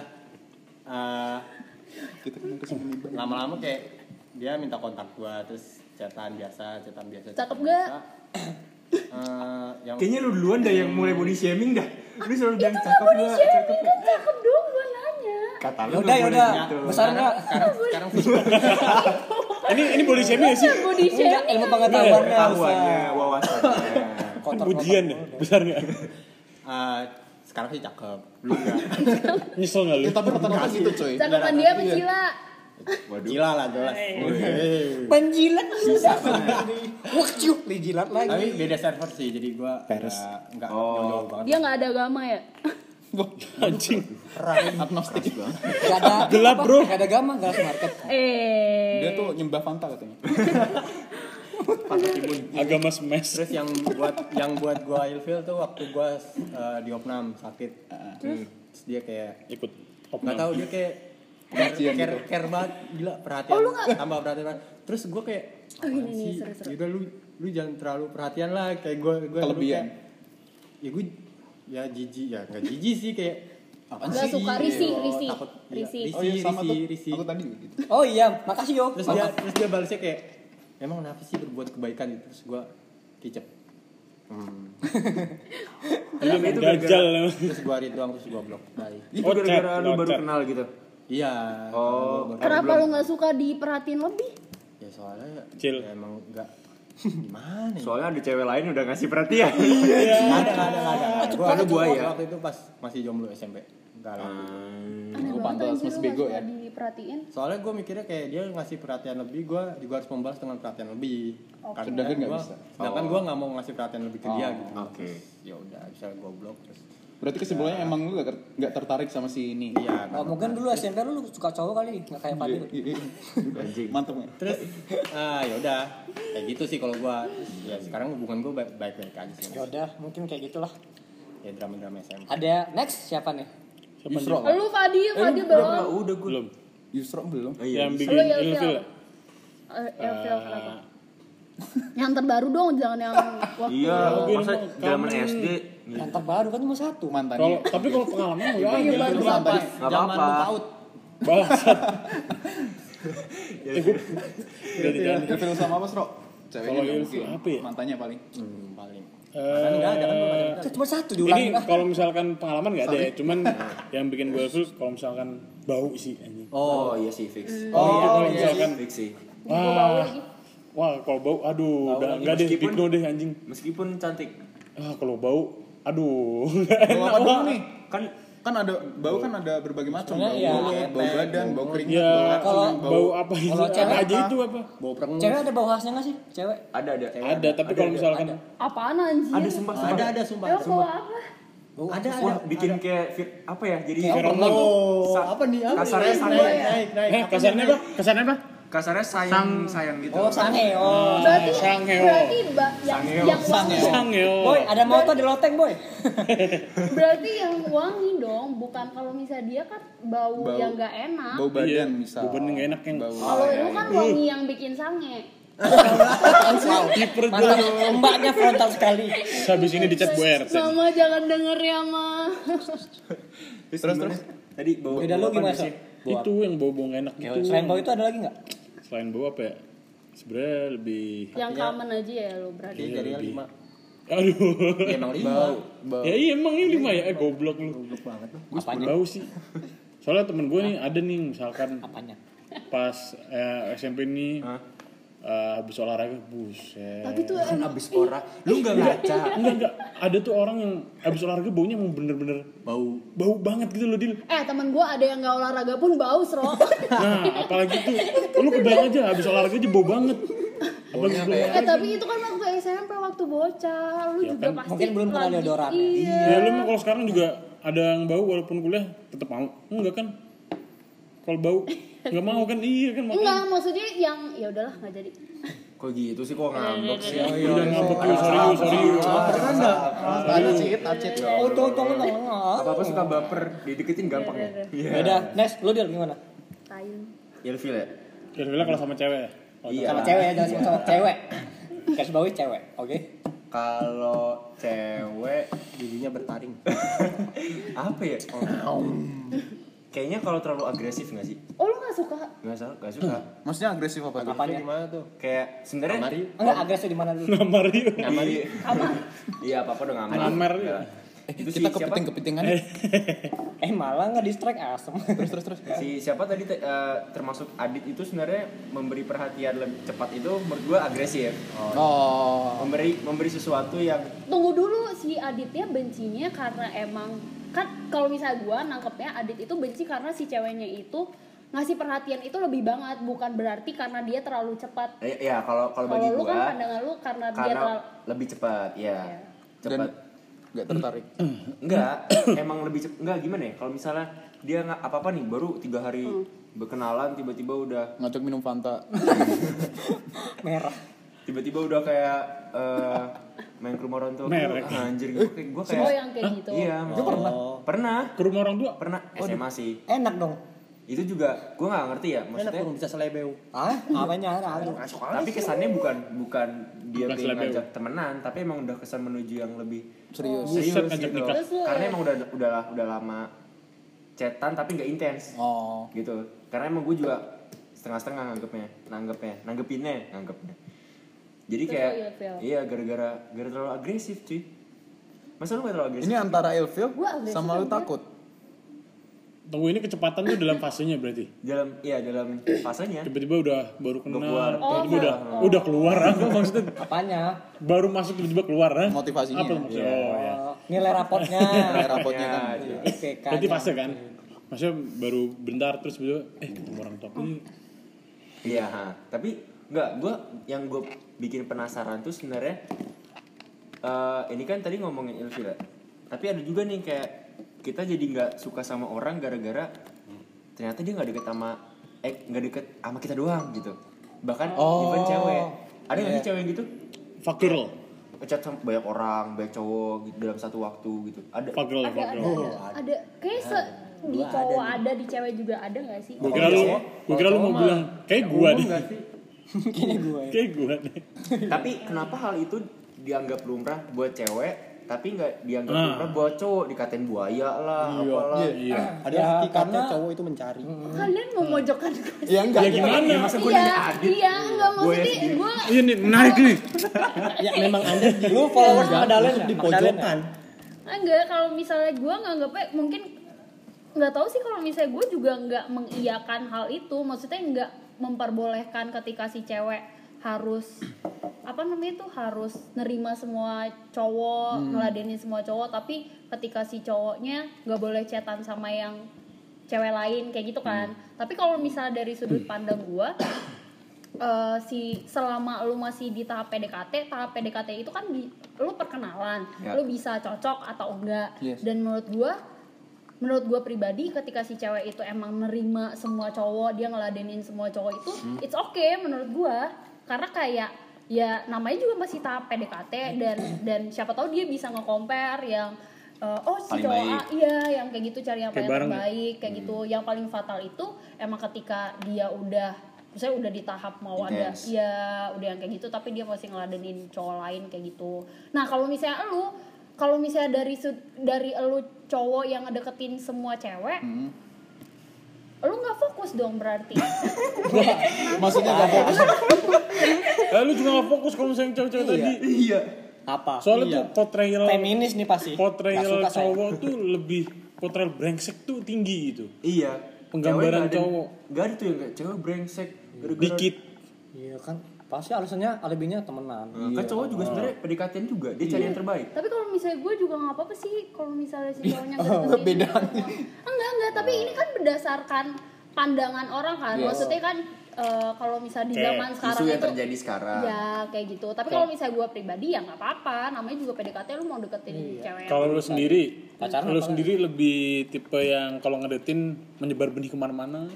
menimbang lama-lama kayak dia minta kontak gua terus chatan biasa, chatan biasa. Cakep nggak? biasa. Eh, yang kayaknya lu duluan dah yang mulai body shaming dah lu selalu bilang cakep gak shaming cakep kan cakep dong gue kata lu udah, nggak ya udah. gitu. Besar enggak? sekarang Ini ini body shaming ya sih? body Enggak, shaming ilmu pengetahuannya. pengetahuannya Ustaz. wawasannya Kotor, Ujian ya? Besar nggak? eh, sekarang sih cakep. Lu enggak. Nyesel nggak lu? Tapi rata-rata gitu coy cakepan dia apa Cila Gila lah jelas. Penjilat susah. Waktu dijilat lagi. Tapi beda server sih, jadi gua enggak enggak Oh. jauh-jauh banget. dia nggak ada agama ya Anjing. agnostik banget Gak ada Gelap, bro. Gak ada gama, gak ada market. eh dia tuh nyembah Fanta katanya Agama smash. Terus yang buat yang buat gua ilfil tuh waktu gua eh, di opnam sakit. Terus dia kayak Ikut. nggak tahu dia kayak care, Kasihan care, gitu. care banget gila perhatian tambah perhatian banget. terus gue kayak Oh, ini "Apaan nih, sih? seru-seru. Yaudah, lu lu jangan terlalu perhatian lah kayak gue gue Kelebihan. ya gue ya jijik. Ya nggak jijik sih kayak Nggak sih? suka risih, Oh, risih, takut. Iya, risih. oh iya sama risih, tuh. risih. aku tadi gitu. Oh iya, makasih yo. terus dia terus dia balasnya kayak emang kenapa sih berbuat kebaikan? Gitu terus gue kicep. Hmm. Lu itu gajal. terus gue read doang terus gue blok. Bye. Itu Oh, gara-gara lu baru kenal gitu? Iya. Oh. gua kenapa lu nggak suka diperhatiin lebih? Ya soalnya ya emang enggak gimana ya? Soalnya ada cewek lain udah ngasih perhatian. Nggak ada nggak ada nggak ada Gua Karena waktu- buaya. waktu itu pas masih jomblo SMP enggak lah Gua banget pantas Mas lu Bego ya. diperhatiin. soalnya gue mikirnya kayak dia ngasih perhatian lebih gue juga harus membalas dengan perhatian lebih Oke. Karena Sedangkan nggak gua- bisa. sedangkan Oh. gue nggak mau ngasih perhatian lebih ke dia Oh, gitu oke. ya udah bisa gue blok terus Berarti kesimpulannya emang lu gak, nggak tertarik sama si ini. iya Oh, mungkin dulu SMP lu suka cowok kali, nggak kayak Fadil. Iya, iya. Anjing. Mantep ya. terus ah ya udah kayak gitu sih kalau gue ya sekarang hubungan gue baik baik baik aja sih Ya udah, mungkin kayak gitulah. ya drama drama SMP Ada next siapa nih? Yusro lah. Lu Fadil, Fadil Udah, belum. udah gue. Belum. Yusro belum. Oh, iya. Yang bikin Lu ilfil. ilfil. ya? Eh, kenapa? Yang terbaru dong, jangan yang waktu Iya, Mungkin masa zaman SD. Yang terbaru kan cuma satu. Mantannya. Kalau tapi kalau pengalaman Iya, ada. baru Itu mantannya. Nggak zaman paut Bangsat. Gue Jadi jangan. Ilfil sama apa, Sro? Ceweknya Kalau mungkin. apa ya? Mantannya paling. hmm, paling Eh, enggak ada kan Itu cuma satu diulangi ini kalau misalkan pengalaman nggak ada ya, cuman yang bikin gue ilfil kalau misalkan bau sih anjing. Oh, iya sih fix. Itu Oh, kalau iya. misalkan Fix sih. Wah, wah kalau bau aduh udah enggak deh deh anjing. Meskipun cantik. Ah kalau bau aduh. Bau apa dulu nih? Kan Kan ada bau kan ada berbagai macam. Bau Sebenarnya iya. mulut, bau badan, bau keringat, Ya, bau kalau bau, bau apa itu? kalau Apa cewek aja apa? itu apa? bau perengus Cewek ada bau khasnya nggak sih? Cewek? ada ada. Ada, tapi kalau misalkan Apaan anjir? Ada sumpah sumpah. ada ada sumpah Emang apa? Bau ada ada Wah, bikin kayak fit apa ya? Jadi oh Sa- apa nih apa kasarnya nih? sange. naik naik naik Eh, kasarnya apa? Kasarnya apa? Kasarnya sayang sayang gitu. Oh, sange. Oh. Berarti Sangeo. berarti ba, yang wangi. Sangeo. Boy, ada motor di loteng, boy. Berarti yang wangi dong, bukan kalau misalnya dia kan bau, Bau. yang nggak enak. bau badan Iya, misal. bau badan nggak enak yang- Bau. Kalau lu kan wangi yang bikin sange. Kiper gue. Mantap, mbaknya frontal sekali. Habis ini dicat Bu RT. Mama jangan denger ya, Ma. Terus terus tadi bau Beda apa gimana? Itu yang bau-bau enak gitu. Selain bau itu ada lagi nggak? Selain bau apa ya? Sebenarnya lebih Yang common aja ya lu berarti. Jadi jadinya lebih. lima Aduh. ya emang lima Bau, bau. Ya iya emang ini lima ya, eh goblok lu. goblok banget lu Gue bau sih. Soalnya temen gue nih ada nih misalkan Apanya? pas eh, SMP nih Hah? Eh, habis olahraga buset. Tapi tuh emang Abis ora. Lu enggak ngaca. enggak enggak ada tuh orang yang habis olahraga baunya emang bener-bener Bau. bau banget gitu loh Dil. Eh temen gue ada yang nggak olahraga pun bau sro. Nah, apalagi tuh lu kebayang aja habis olahraga aja bau banget. Apalagi belum eh tapi itu kan waktu SMP waktu bocah, lu Ya juga kan, pasti mungkin belum pernah lagi- deodoran. Iya. Ya lu kalau sekarang juga ada yang bau walaupun kuliah tetap mau. Enggak kan? Kalau bau nggak mau kan iya kan makanya. Enggak, maksudnya yang ya udahlah nggak jadi. Kok gitu sih kok ngambek sih? Udah ngambek lu, sorry lu, sorry lu. bercanda ada cit acit Oh, tuh, tuh, tuh, tuh. Apa-apa suka baper, dideketin gampang ya? Iya. Beda. Next, lu deal gimana? Tayu. Ilfil ya? Kira-kira kalau sama cewek ya? Oh, Iya. Sama cewek ya, jangan sama cowok. Cewek. Garis bawahi cewek, oke? Kalau cewek giginya bertaring apa ya? Oh. Kayaknya kalau terlalu agresif gak sih? Oh lu nggak suka? Gak salah, gak suka. Maksudnya agresif apa tuh? Apanya? gimana tuh Kayak sebenarnya Mario Enggak, agresif di mana dulu? Ngamar yuk. ngamar Iya, apa-apa udah ngamar. Ngamar, Iya. Eh, Itu si kita siapa? kepiting-kepitingan Eh, malah nggak distract asem. terus terus terus. Si siapa tadi te- eh, termasuk Adit itu sebenarnya memberi perhatian lebih cepat itu menurut gua agresif. Oh. Memberi memberi sesuatu yang Tunggu dulu si Aditnya bencinya karena emang kan kalau misalnya gua nangkepnya Adit itu benci karena si ceweknya itu ngasih perhatian itu lebih banget bukan berarti karena dia terlalu cepat. eh, ya kalau kalau bagi Kalau lu gua kan pandangan lu karena, dia karena terlalu lebih cepat, ya. Iya. Dan Cepat. nggak tertarik. Enggak, emang lebih cepat. Enggak gimana ya? Kalau misalnya dia nggak apa-apa nih baru tiga hari Hmm. berkenalan tiba-tiba udah Ngajak minum Fanta. Merah. tiba-tiba udah kayak eh, main ke rumah orang tua Merek. gua, anjir gue kayak gue kayak oh yang kayak gitu. iya maksudnya pernah pernah Ke rumah orang tua? pernah SMA sih Enak dong. Itu juga gue nggak ngerti ya enak maksudnya belum bisa selebeu. Ah, apanya tapi kesannya bukan bukan dia Bukan pengen ngajak temenan tapi emang udah kesan menuju yang lebih Serius. serius Buset, gitu. karena emang udah udah udah lama chatan tapi nggak intens. Oh. gitu. Karena emang gue juga setengah-setengah nganggepnya nanggepnya nanggepinnya nanggepnya. Jadi kayak iya gara-gara gara terlalu agresif cuy. Masa lu gak terlalu agresif? Ini antara ilfil sama lu takut. Tunggu ini kecepatan tuh dalam fasenya berarti. dalam iya dalam fasenya Tiba-tiba udah baru kenal, keluar. tiba-tiba udah udah keluar apa maksudnya? Apanya? Baru masuk tiba-tiba keluar ah? Motivasinya. Apa maksudnya? Oh, ya. Oh, nilai rapotnya. Nilai rapotnya kan. IPK. Berarti fase kan? Maksudnya baru bentar terus tiba-tiba eh ketemu orang tua. Ih, Iya, ha. tapi nggak gue yang gue bikin penasaran tuh sebenarnya eh, ini kan tadi ngomongin ilfil ya. Tapi ada juga nih kayak kita jadi nggak suka sama orang gara-gara ternyata dia nggak deket sama eh nggak deket sama kita doang gitu. Bahkan Oh. even cewek. Ada nggak sih cewek yang gitu? fuck girl. Ngechat sama banyak orang, banyak cowok gitu dalam satu waktu gitu. Ada. Fuck girl, ada fuck ada girl. ada ada kayak se- di cowok ada di cewek juga ada nggak sih Gue kira lu, gue kira lu mau bilang kayak gua deh. Kayaknya gue. Kayak gua deh. Tapi kenapa hal itu dianggap lumrah buat cewek tapi nggak dianggap Ah. lumrah buat cowok dikatain buaya lah apalah Iya. Ada Ya, hakikatnya karena- cowok itu mencari. kalian memojokkan gue Ya enggak. Ya gimana? masa gue iya iya enggak maksudnya sendiri. gue Iya nih menarik nih. Ya memang Anda Lu followers Magdalena ya? di pojokan. enggak kalau misalnya gue nganggapnya mungkin nggak tahu sih kalau misalnya gue juga nggak mengiyakan hal itu maksudnya nggak memperbolehkan ketika si cewek harus apa namanya itu harus nerima semua cowok ngeladenin semua cowok tapi ketika si cowoknya nggak boleh chatan sama yang cewek lain kayak gitu kan tapi kalau misalnya dari sudut pandang gue eh, si selama lu masih di tahap PDKT, tahap PDKT itu kan di, lu perkenalan, Ya. lu bisa cocok atau enggak. Yes. Dan menurut gua menurut gua pribadi ketika si cewek itu emang nerima semua cowok, dia ngeladenin semua cowok itu, it's okay menurut gua. Karena kayak ya namanya juga masih tahap PDKT dan dan siapa tahu dia bisa nge-compare yang eh, oh si Paling cowok baik. A, iya yang kayak gitu cari yang Kayak paling ya? terbaik kayak gitu. Yang paling fatal itu emang ketika dia udah misalnya udah di tahap mau ada Intens. ya udah yang kayak gitu tapi dia masih ngeladenin cowok lain kayak gitu nah kalau misalnya lu kalau misalnya dari dari lu cowok yang ngedeketin semua cewek lu nggak fokus dong berarti Maksudnya enggak fokus. Eh, lu juga gak fokus kalau misalnya cewek-cewek tadi. iya Apa? Soalnya Iya. tuh portrayal Feminis nih pasti. portrayal Nggak suka saya. cowok tuh lebih portrayal brengsek tuh tinggi gitu. iya Penggambaran Cewek nggak ada- cowok. nggak ada tuh yang kayak cewek brengsek gara-gara- Dikit. Iya kan. Pasti alasannya alibinya temenan. Nah, kan cowok juga sebenarnya PDKT juga dia cari yang terbaik tapi kalau misalnya gue juga nggak apa-apa sih kalau misalnya si cowoknya nggak Oh, beda. enggak enggak tapi ini kan berdasarkan pandangan orang kan Yes. maksudnya kan eh, kalau misalnya di zaman sekarang isu yang itu terjadi sekarang Ya kayak gitu. Tapi kalau misalnya gue pribadi ya nggak apa-apa. Namanya juga PDKT lu mau deketin cewek. yang Kalau lu sendiri, Pacaran lu sendiri lebih tipe yang kalau ngedetin menyebar benih ke mana-mana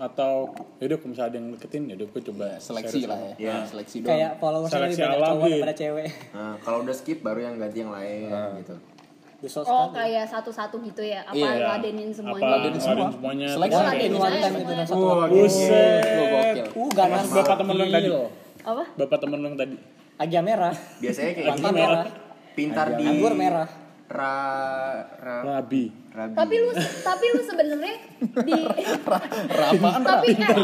atau yaudah kalau misalnya ada yang deketin ya udah gue coba Seleksi share lah sama- ya. Iya. Seleksi doang. Kayak followers lebih Seleksi banyak alam, cowok gitu. daripada cewek. nah kalau udah skip baru yang ganti yang lain gitu Besok Oh kayak satu-satu gitu ya? Apa Iya. ladenin Apa semuanya? Ladenin semua. ladenin semuanya. Seleksi Oh, ladenin one aja time itu semuanya. satu waktu. Buset. Uh, ganas Bapak temen lu yang tadi. Apa? Bapak temen lu yang tadi. Agak merah. biasanya kayak Pantai gini merah. pintar di Anggur merah. ra ra Rabi. Rabi Tapi lu tapi lu sebenarnya di Rapaan tapi eh, eh,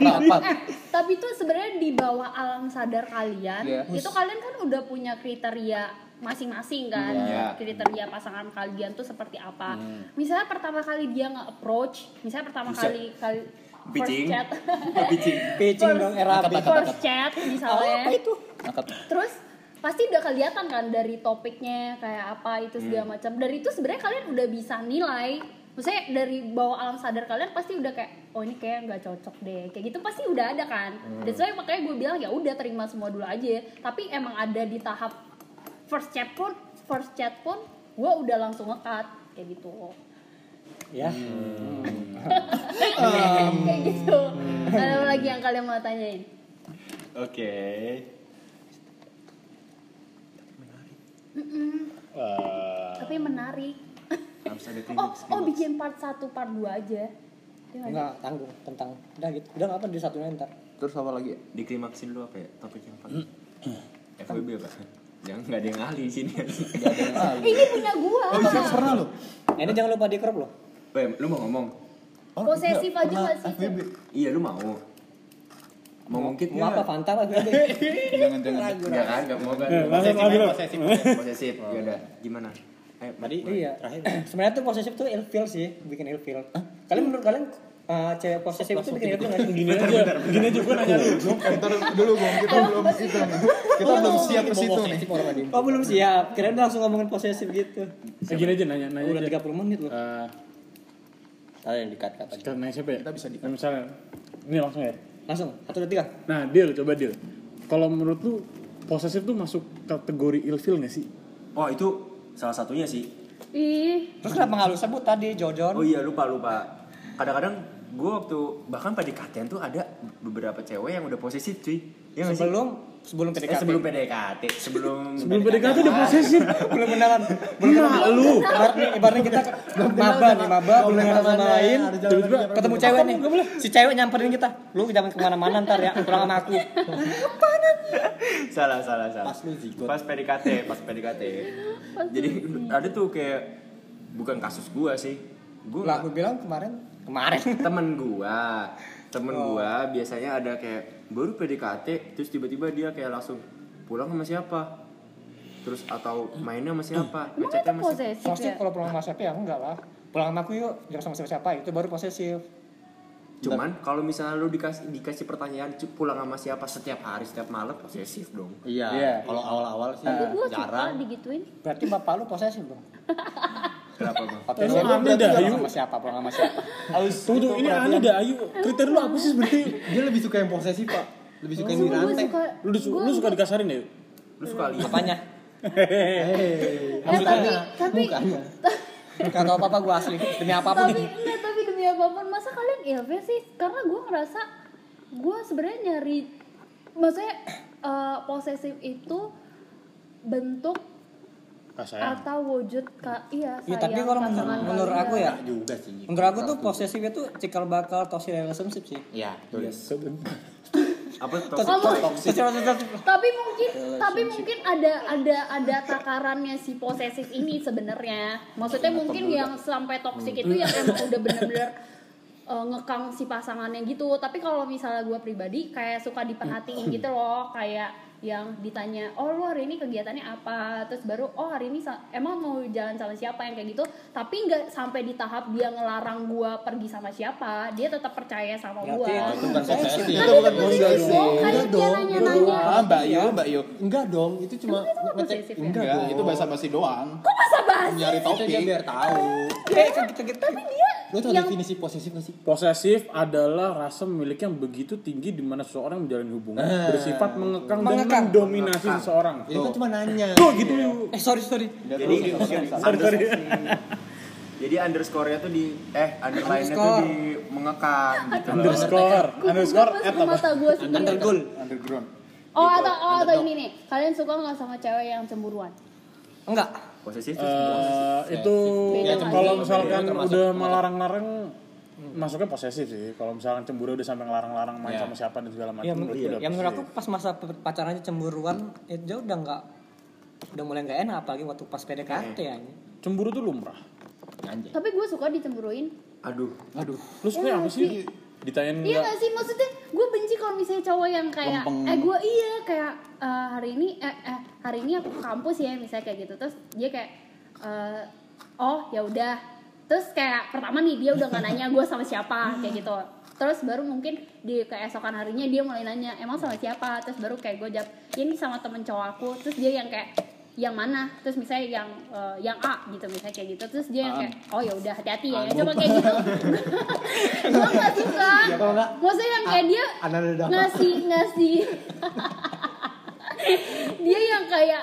Rapat. eh, tapi tuh sebenarnya di bawah alam sadar kalian Iya. itu kalian kan udah punya kriteria masing-masing kan Iya. kriteria pasangan kalian tuh seperti apa misalnya pertama kali dia nge-approach misalnya pertama Buset. kali kali first Pitching. chat pitching Pitching First- dong era angkat. first chat misalnya Apa itu? Angkat. terus pasti udah kelihatan kan dari topiknya kayak apa itu segala macam. Dari itu sebenarnya kalian udah bisa nilai. Maksudnya dari bawah alam sadar kalian pasti udah kayak oh ini kayak nggak cocok deh. Kayak gitu pasti udah ada kan. Dan soalnya makanya gue bilang ya udah terima semua dulu aja. Tapi emang ada di tahap first chat pun first chat pun gue udah langsung ngekat kayak gitu. Ya. kayak gitu. Ada lagi yang kalian mau tanyain? Oke Eh, tapi menarik harus ada oh klimaks oh bikin part 1 part 2 aja Iya? Enggak tanggung tentang udah gitu. Udah apa di satunya ntar. Terus apa lagi? diklimaksin dulu apa ya topik yang paling FWB apa jangan nggak ada yang ahli di sini Gak ada yang ahli. Eh, ini punya gua Oh, iya, pernah lu? Eh, Ini jangan lupa di crop loh. Bem, lu mau ngomong Oh, Posesif enggak, aja sih, iya lu mau mau ngungkit Mau apa Fanta apa gue? Jangan jangan. Nggak kan nggak mau kan eh, langsung lagi lo. posesif ya udah gimana Eh, Tadi Iya. terakhir. Sebenarnya tuh posesif tuh ilfeel sih, bikin ilfeel. Kalian menurut kalian eh, cewek posesif itu bikin ilfeel nggak sih? Gini aja, gini aja gue nanya lu. Ntar dulu Bang, kita belum nih. Kita belum siap ke situ nih. Oh belum siap, kirain udah langsung ngomongin posesif gitu. Eh, gini aja nanya, nanya Udah aja. 30 menit loh. Eh, Ada yang dikat-kat aja. kita nanya siapa ya? Kita bisa di- Nah, Misalnya, ini langsung ya. Langsung, satu dua tiga. Nah, deal, coba deal. Kalau menurut lu, posesif tuh masuk kategori ilfil gak sih? Oh itu salah satunya sih. ih Terus kenapa nggak lu sebut tadi Jojon? Oh iya lupa lupa. Kadang-kadang gue waktu bahkan PDKT tuh ada beberapa cewek yang udah posesif cuy. Ya sih? sebelum sebelum Eh, PDKT. sebelum PDKT, sebelum Sebelum PDKT udah posesif. belum beneran. Belum Nah, lu. Ibaratnya, ibaratnya kita maba nih, maba belum kenal sama lain. Tiba-tiba Ketemu cewek nih. Si cewek nyamperin kita. Lu jangan ke mana-mana ntar ya, pulang sama aku. salah salah salah. Pas lu. Pas PDKT, pas PDKT. Jadi ada tuh kayak bukan kasus gua sih. Gua Lah aku bilang kemarin kemarin. temen gua temen gua biasanya ada kayak baru PDKT terus tiba-tiba dia kayak langsung pulang sama siapa terus atau mainnya sama siapa ngechatnya sama siapa posesif Posesif ya kalau pulang sama siapa ya enggak lah. Pulang sama aku yuk, jangan sama siapa-siapa. Itu baru posesif. cuman kalau misalnya lu dikasih dikasih pertanyaan "Cu, pulang sama siapa setiap hari setiap malam posesif dong Iya. Iya. Kalau awal-awal sih suka jarang. digituin Berarti bapak lu posesif dong. kenapa bang Lu aneh dah, Ayu. sama siapa, pulang sama siapa. Tunggu, tunggu, ini aneh dah, ayo. Kriteria lu apa sih sebenarnya? Dia lebih suka yang posesif, Pak. Lebih suka yang dirantai. Lu, lu, suka dikasarin ya? lu suka lihat Apanya? Eh, tapi tapi Gak tau apa-apa gue asli. Demi apa pun. tapi enggak tapi demi apa pun masa kalian ilfil sih karena gue ngerasa gue sebenarnya nyari maksudnya eh, posesif itu bentuk sayang. atau wujud ka, iya Iya, tapi kalau menurut, menurut aku ya, juga sih. menurut aku tuh posesif itu. cikal bakal toxic relationship sih. Iya, betul. apa toxic Toxic tapi mungkin tapi mungkin ada ada ada takarannya si posesif ini sebenarnya. Maksudnya mungkin yang sampai toksik itu yang emang udah bener-bener uh, ngekang si pasangannya gitu. Tapi kalau misalnya gue pribadi kayak suka diperhatiin gitu loh kayak yang ditanya oh lu hari ini kegiatannya apa terus baru oh hari ini emang mau jalan sama siapa yang kayak gitu tapi nggak sampai di tahap dia ngelarang gue pergi sama siapa dia tetap percaya sama Oh, itu bukan posesif. Tapi Itu bukan posesif. posesif dong, Enggak nanya-nanya. Ah, Mbak Yu, Mbak Yu. Enggak dong, itu cuma ngecek. ya? Enggak itu basa-basi doang. kok masa bahas Nyari Itu dia topik. biar tahu. Eh, kita kita tapi dia Lu tau yang definisi posesif gak sih? Posesif adalah rasa memiliki yang begitu tinggi di mana seseorang menjalin hubungan Ah. bersifat mengekang, Mengekang. dan mendominasi seseorang. Ini kan cuma nanya. Tuh gitu. eh sorry sorry. jadi Sorry, sorry. jadi underscore-nya tuh di eh underline-nya tuh di mengekang gitu loh. Underscore, underscore, at mata sendiri Undergoal. Underground. oh atau oh atau ini nih kalian suka nggak sama cewek yang cemburuan Enggak. Posesif Eh, itu nggak kalau misalkan udah melarang-larang masuknya posesif sih. Kalau misalkan cemburu udah sampai ngelarang-larang main sama siapa dan segala macam. Ya, menurut men- udah ya menurut aku pas masa pe- pacarannya cemburuan itu udah enggak udah mulai nggak enak apalagi waktu pas PDKT ya. cemburu tuh lumrah. Anjay. tapi gue suka dicemburuin aduh Aduh. Lu suka Iya apa nggak sih? Ditanyain Iya gak sih maksudnya gue benci kalau misalnya cowok yang kayak Lempeng. eh gue iya kayak eh, hari ini eh, eh hari ini aku ke kampus ya misalnya kayak gitu. Terus dia kayak eh, oh ya udah. Terus kayak pertama nih dia udah nggak nanya gue sama siapa kayak gitu. Terus baru mungkin di keesokan harinya dia mulai nanya emang sama siapa? Terus baru kayak gue jawab "Ya, ini sama temen cowok aku. Terus dia yang kayak yang mana? Terus misalnya yang eh, yang A gitu misalnya kayak gitu. Terus dia yang kayak oh ya udah hati-hati ya coba kayak gitu. Gue nggak suka. Nggak, maksudnya yang kayak dia ngasih ngasih. Dia yang kayak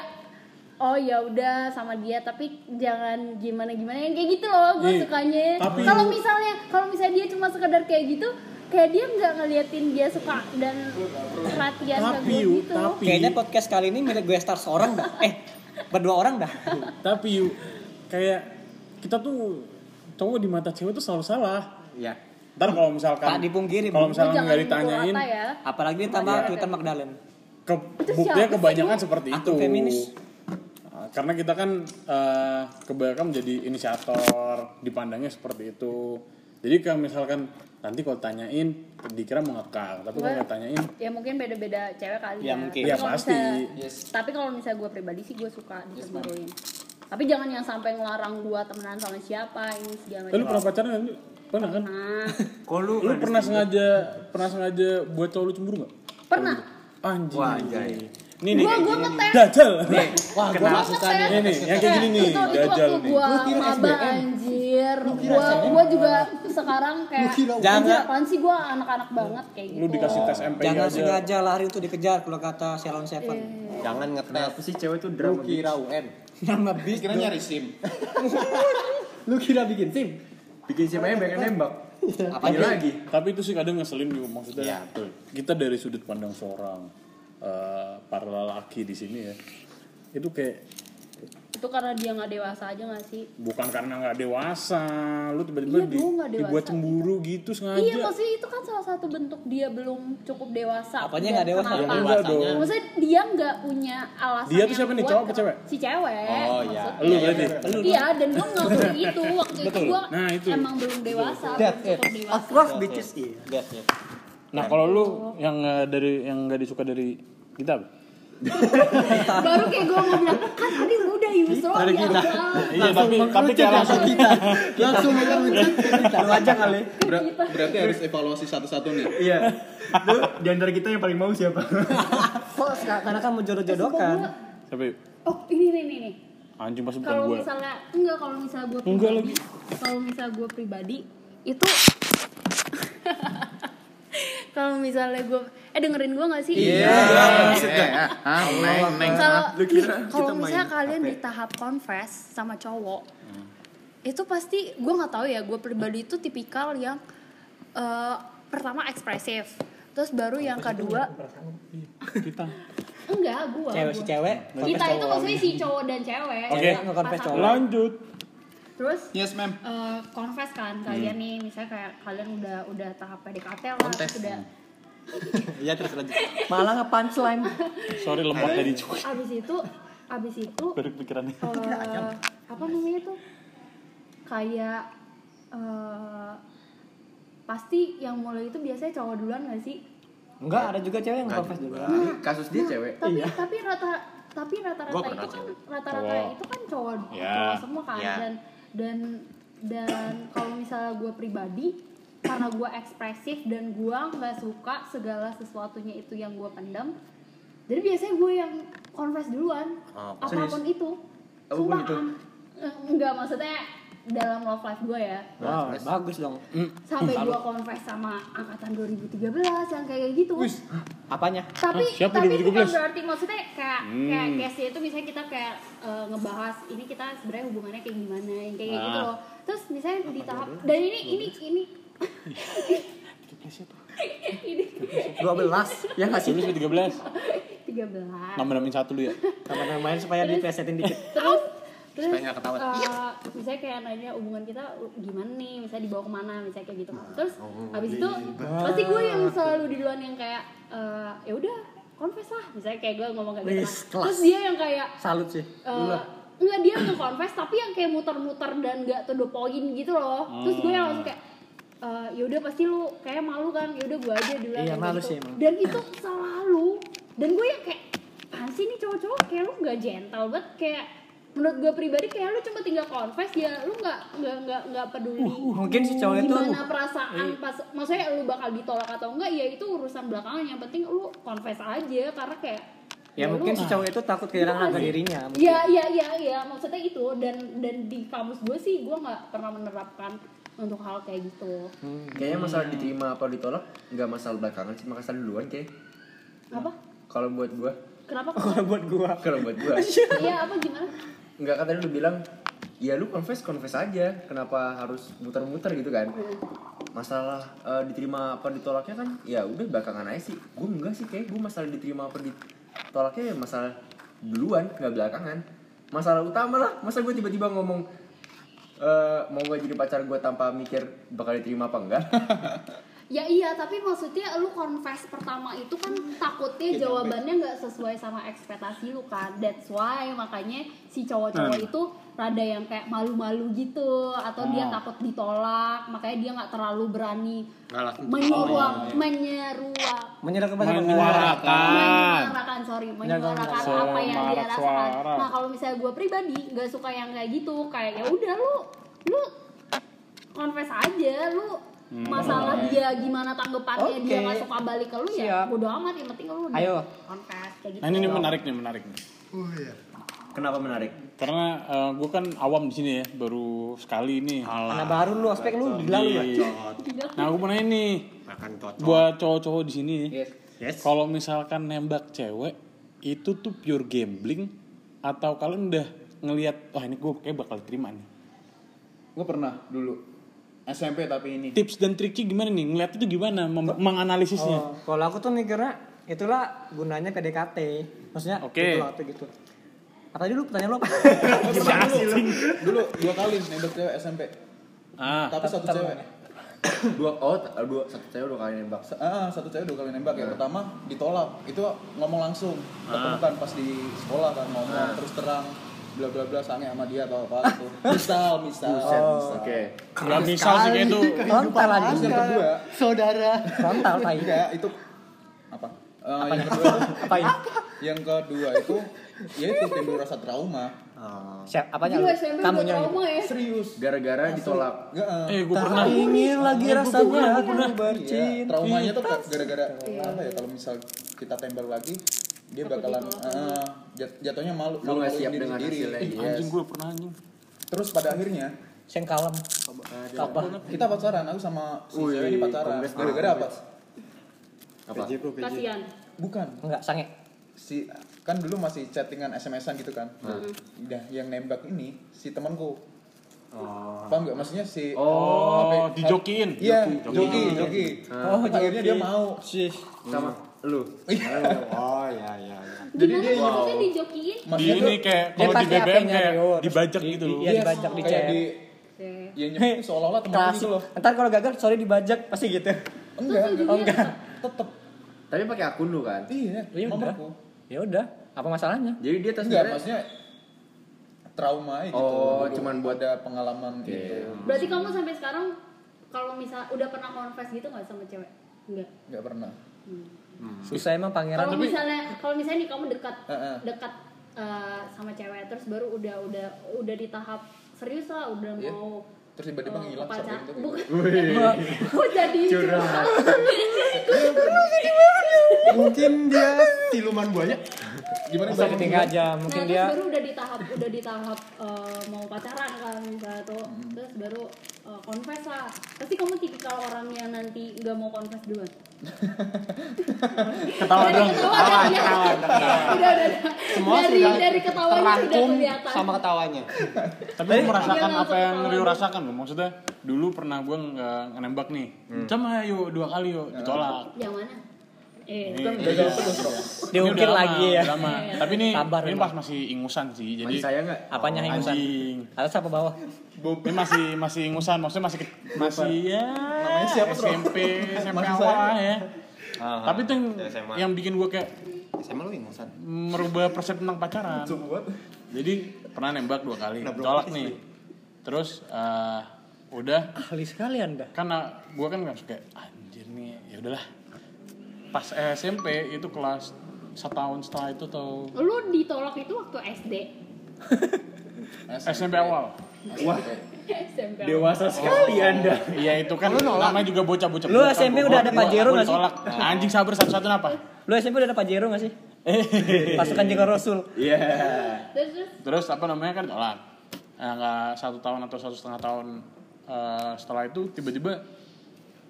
oh ya udah sama dia tapi jangan gimana gimana yang kayak gitu loh gue Ih, sukanya. Kalau misalnya kalau misalnya dia cuma sekedar kayak gitu kayak dia nggak ngeliatin dia suka dan perhatian ke Tapi gue gitu. tapi Kayaknya podcast kali ini milik gue star seorang dah. Eh, berdua orang dah. tapi yuk kayak kita tuh cowok di mata cewek tuh selalu salah. Iya. Ntar kalau misalkan Tak dipungkiri, kalau misalkan nggak ditanyain, ya Apalagi ditambah Iya. Twitter Magdalen. ke, buktinya sih, kebanyakan seperti itu. Feminis. Nah, Karena kita kan eh, kebanyakan menjadi inisiator, dipandangnya seperti itu. Jadi kalau misalkan nanti kalau tanyain dikira mengekang, tapi kalau Gue- nggak tanyain ya mungkin beda-beda cewek kali Ya, ya, mungkin. Tapi Ya, kalau pasti. misalnya- tapi kalau misalnya gue pribadi sih gue suka dicemburuin tapi jangan yang sampai ngelarang gua temenan sama siapa ini segala Eh, lu macam pernah pacaran nggak? Pernah kan? Kok lu Lu pernah sengaja pernah sengaja buat cowok lu cemburu nggak? pernah Anjing. Wah, anjay. Nih nih. gua gua ngetes Dajal. Wah, gua Gua susah ngetes. Nih nih, yang kayak gini nih, dajal nih. gua kira SBM? Anjir gua gua juga sekarang kayak Jangan. anjir apaan sih gua anak-anak banget kayak gitu Lu dikasih tes MPI Jangan aja. sengaja lari untuk dikejar kalau kata Shalon Seven. Jangan ngetes. Kenapa sih cewek Lu drama kira UN. Nama bis. Kira nyari SIM. Lu kira bikin SIM? Bikin siapa yang pengen nembak? Apa Ini lagi? Tapi itu sih kadang ngeselin juga maksudnya. Iya, betul. Kita dari sudut pandang seorang eh, para lelaki di sini ya. Itu kayak itu karena dia nggak dewasa aja gak sih bukan karena nggak dewasa, lu tiba-tiba Iya di, dibuat cemburu gitu sengaja. Iya maksudnya itu kan salah satu bentuk dia belum cukup dewasa. Apanya nggak dewasa? Ya, enggak dong. Maksudnya dia nggak punya alasan. Dia tuh siapa nih, cowok apa cewek? Si cewek. Oh, iya. Lu berarti. Iya dan gue ngakui itu waktu itu gue Nah, itu. emang belum dewasa, That belum cukup dewasa. Of course bitches iya. Ya. Nah, kalau lu yang dari yang nggak disuka dari kita? Baru kayak gue mau bilang kan tadi Yusro Dari kita. Iya, tapi tapi kayak langsung kita. Langsung mengerucut ke kita. Lu aja kali. Ber- berarti harus evaluasi satu-satu nih. Iya. Lu di antara kita yang paling mau siapa? Kok sekarang- karena kan mau jodoh-jodohkan. Tapi Oh ini nih nih nih. anjing pasti bukan Kalau gue. misalnya enggak kalau misalnya gue Enggak pribadi, kalau misalnya gue pribadi itu kalau misalnya gue eh dengerin gue gak sih? Iya. Ah. Kalau Lu kira nih, kalau main misalnya kalian HP? di tahap confess sama cowok, itu pasti gue nggak tahu ya. Gue pribadi itu tipikal yang eh, pertama ekspresif, terus baru yang kedua Kita. enggak gue. Cewek si cewek. Kita itu maksudnya si cowok dan cewek. Oke. Cowok. Lanjut. Terus Yes, ma'am. eh, confess kan Hmm. kalian nih, misalnya kayak kalian udah udah tahap PDKT lah, terus udah Iya terus lanjut. Malah nge-punchline. Sorry lemot tadi cuy. abis itu abis itu Baru pikirannya. eh, apa namanya tuh kayak eh, pasti yang mulai itu biasanya cowok duluan gak sih Enggak, ada juga cewek yang nge-confess dulu. Ini kasus dia cewek. tapi tapi rata tapi rata-rata itu kan cewek. rata-rata itu kan cowok Ya. cowok semua kan Ya. dan dan dan kalau misalnya gue pribadi karena gue ekspresif dan gue nggak suka segala sesuatunya itu yang gue pendam jadi biasanya gue yang confess duluan. Oh, apa pun itu. Apa pun Sumpah, itu? eh, enggak maksudnya dalam love life gue ya Wow, bagus dong. sampai gue confess sama angkatan 2013 yang kayak gitu Apanya? tapi Hah, siapa tapi 2013? bukan berarti maksudnya kayak kayak Hmm. case itu misalnya kita kayak eh, ngebahas ini kita sebenarnya hubungannya kayak gimana yang kayak gitu Ah. loh terus misalnya di tahap dan ini ini ini ini 12. Ya nggak sih? Lu sih 13. 13 Nambah-nambahin satu lu ya. Sama main supaya dipesetin dikit. terus terus Supaya nggak ketahuan. eh, misalnya kayak nanya hubungan kita gimana nih misalnya dibawa ke mana misalnya kayak gitu terus habis itu pasti gue yang selalu di duluan yang kayak eh, ya udah confess lah misalnya kayak gue ngomong kayak gitu kan. kelas. terus dia yang kayak Salut sih. eh, enggak dia nge-confess tapi yang kayak muter-muter dan gak to the point gitu loh terus gue yang langsung kayak eh, ya udah pasti lu kayak malu kan ya udah gue aja duluan Iya, malu gitu. sih emang. dan itu selalu dan gue yang kayak sih nih cowok-cowok kayak lu nggak gentle banget kayak menurut gue pribadi kayak lu cuma tinggal confess ya lu nggak nggak nggak nggak peduli mungkin si cowok itu- gimana perasaan pas maksudnya lu bakal ditolak atau enggak ya itu urusan belakangan yang penting lu confess aja karena kayak Ya lu- mungkin si cowok itu takut kehilangan harga dirinya. mungkin. Iya iya iya iya maksudnya itu dan dan di kamus gue sih gue nggak pernah menerapkan untuk hal kayak gitu. Kayaknya masalah diterima apa ditolak nggak masalah belakangan sih, masalah duluan kayak. Apa? Kalau buat gua, Kenapa? Kalau buat gua. kalau buat gua, Iya apa gimana? Nggak kan tadi lu bilang, ya lu confess confess aja, kenapa harus muter-muter gitu kan? Masalah eh, diterima apa ditolaknya kan, ya udah belakangan aja sih. Gua enggak sih kayak gua masalah diterima apa ditolaknya ya masalah duluan, nggak belakangan. Masalah utama lah, masa gue tiba-tiba ngomong eh, mau gue jadi pacar gue tanpa mikir bakal diterima apa enggak? Ya iya, tapi maksudnya lu confess pertama itu kan takutnya jawabannya. nggak sesuai sama ekspektasi lu kan. That's why makanya si cowok-cowok itu rada yang kayak malu-malu gitu atau dia takut ditolak, makanya dia nggak terlalu berani menyuruh menyeruak Menyerah kepada Menyuarakan. menyuarakan sorry. Menyuarakan Suara- apa yang dia rasakan. suara. nah kalau misalnya gue pribadi nggak suka yang kayak gitu. Kayak ya udah lu lu confess aja lu Hmm. Masalah dia gimana tanggapannya dia Oke. nggak suka balik ke lu ya Siap. bodo amat yang penting lu Ayo. kayak gitu Nah ini nih menarik nih menarik nih. Kenapa menarik? Karena gue kan awam di sini ya, baru sekali nih. Anak baru lu aspek lu gila lu ya. Nah aku mau nanya nih, Makan cocok. buat cowok-cowok di sini, Yes. Yes. kalau misalkan nembak cewek itu tuh pure gambling atau kalian udah ngelihat, wah ini gue kayak bakal terima nih. Gue pernah dulu SMP tapi ini. Tips dan triknya gimana nih? Ngeliat itu gimana? Mem- menganalisisnya? Oh, kalau aku tuh mikirnya itulah gunanya PDKT. Maksudnya Oke. gitu lah, tuh gitu. Apa dulu pertanyaan lu apa? dulu, dulu dua kali nembak cewek SMP. Ah, Tapi satu cewek. Dua oh dua satu cewek dua kali nembak. Ah, satu cewek dua kali nembak. Yang pertama ditolak. Itu ngomong langsung. Ketemukan pas di sekolah kan ngomong terus terang bla bla bla sange sama dia atau apa itu. Misal, misal. Oke. nggak misal sih itu. Frontal aja. Terus yang kedua, Saudara. Frontal tai. enggak itu apa? Eh, yang kedua Apa ini? yang kedua itu ya itu timbul rasa trauma Siap, apanya Lu udah Kamunya gitu. trauma ya serius Gara-gara ditolak. Enggak, eh. Eh gue pernah. ingin lagi rasanya aku Iya, bercinta. traumanya tuh gara-gara apa ya kalau misal kita tembak lagi dia bakalan eh, jat- jatuhnya malu Lu nggak malu siap diri dengan sendiri. hasilnya. Eh, Yes. anjing gue pernah anjing. terus pada akhirnya Sing kalem. Apa? kita pacaran aku sama si cewek ini pacaran gara-gara apa Apa? Kasihan bukan Enggak, sange. si kan dulu masih chattingan SMS-an gitu kan udah yang nembak ini si temanku paham nggak maksudnya si Oh, HP dijokiin. iya Joki. joki joki Oh, akhirnya dia mau Sama lu. Oh ya ya ya. Jadi dia maksudnya dijokiin Di ini kayak kalau di BBM kayak dibajak Di- gitu loh. Iya, dibajak di chat. di Oke. ya nyebut seolah-olah Kelas. gitu loh Ntar kalau gagal, sorry dibajak pasti gitu. enggak Oh enggak. tetep Tapi pakai akun lu kan. iya Ya udah. nomorku Ya udah, apa masalahnya? Jadi dia tas enggak maksudnya trauma gitu Oh, cuman buat- ada pengalaman gitu berarti kamu sampai sekarang kalau misal udah pernah confess gitu nggak sama cewek enggak nggak pernah Susah emang pangeran. kalau misalnya kalau misalnya nih kamu dekat Heeh. dekat eh, sama cewek terus baru udah udah udah di tahap serius lah udah Iya. mau terus tiba-tiba eh, ngilang pacar- sampai itu gitu. bukan kok jadi curhat Mungkin dia siluman buaya. gimana Bisa ditinggal aja, mungkin nah, dia terus baru udah di tahap udah di tahap eh, mau pacaran kan misalnya tuh Hmm. terus baru eh, confess lah pasti kamu tipikal orang yang nanti nggak mau confess duluan Ketawa dong. ketawa kan ya udah udah udah. Semua dari sudah dari ketawanya sudah kelihatan sama ketawanya. Tapi lu merasakan apa yang Rio ketawa. rasakan loh. Maksudnya dulu pernah gue nggak nembak nih. Sama yuk dua kali yuk ditolak. yang mana eh diungkir lagi lama, ya. lama. Tapi ini Sabar ini pas masih ingusan sih. Jadi Masih saya nggak? Apanya hingusan? anjing. Atas apa bawah? Ini masih masih ingusan, maksudnya masih ke- masih ya Namanya siapa? SMP SMP Masih awal ya. Tapi itu yang, SMA. yang bikin gue kayak SMA lu ingusan. merubah persepsi tentang pacaran. buat Jadi pernah nembak dua kali, Nah, tolak nih. Terus eh, udah Ahli sekali anda. karena gue kan nggak suka anjir nih ya udahlah pas SMP itu kelas setahun setelah itu tuh lu ditolak itu waktu SD SMP awal Wah, SMP dewasa sekali Anda. iya itu kan namanya juga bocah-bocah Lu bocah, SMP udah ada Pajero gua nggak sih? anjing sabar satu-satu apa? Lu SMP udah ada Pajero gak sih? Pasukan jaga Rasul. Iya. terus terus? Terus apa namanya kan? Tolak. Nah, nggak satu tahun atau satu setengah tahun eh, setelah itu tiba-tiba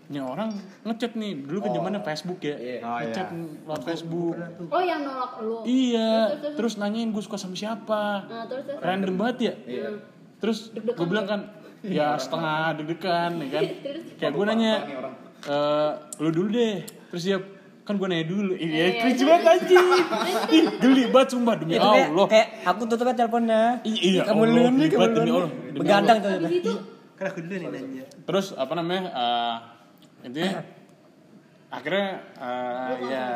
ini orang ngechat nih. Dulu kan zamannya Facebook ya. Oh, ngechat iya. lewat Facebook. oh yang nolak lu? Iya. Terus, terus, terus? Nanyain gue suka sama siapa. Nah terus terus? Random banget ya terus gue bilang kan ya setengah deg-degan ya kan? Kayak gue nanya eh lu dulu deh. Terus dia kan gue nanya dulu. Iya, iya iya, cringe terus, banget anjing. Ih geli banget sumpah. Demi kayak, Allah. kayak aku tutup aja teleponnya. Iya, kamu duluan nih, kamu demi Begadang tuh. habis itu Kan aku dulu nih nanya. terus apa namanya eh intinya akhirnya eh, Lu ya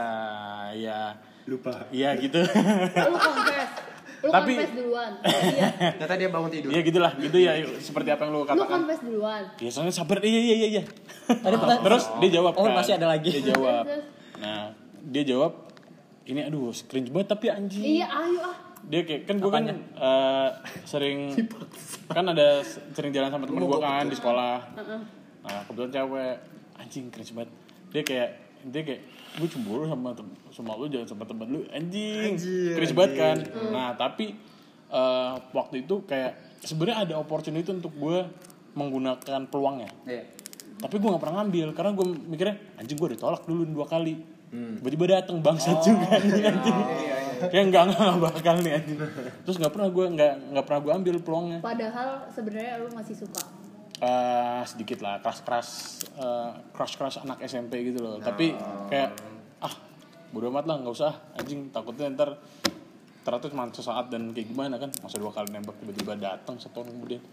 ya. Lupa. Iya gitu. Lu confess. Lu Tapi- confess duluan. Iya. Ternyata dia bangun tidur. Iya gitulah gitu ya seperti apa yang lu Lu katakan. confess duluan. ya soalnya sabar. Iya iya iya iya. Tadi pertanyaan- terus dia jawab Oh, kan. masih ada lagi. dia jawab. Nah dia jawab ini aduh cringe banget tapi anjing. Iya, ayo ah. dia kayak kan gue kan eh, sering kan ada sering jalan sama temen gue kan di sekolah. Nah kebetulan cewek. Anjing cringe banget. Dia kayak dia kayak gue cemburu sama tem sama lu jalan sama temen lu. Anjing, cringe banget kan? nah tapi eh, waktu itu kayak sebenarnya ada opportunity untuk gue menggunakan peluangnya. Iya. tapi gue gak pernah ngambil karena gue mikirnya anjing gue ditolak dulu dua kali. Tiba-tiba dateng bangsat juga nih anjing. Kayak nggak nggak bakal nih anjing. Terus nggak pernah gue nggak nggak pernah gue ambil peluangnya. Padahal sebenarnya lu masih suka. Eh, sedikit lah keras keras keras keras anak SMP gitu loh. Tapi kayak ah bodo amat lah nggak usah. Anjing takutnya ntar ternyata cuma sesaat dan kayak gimana kan? Masa dua kali nembak tiba-tiba datang setahun kemudian.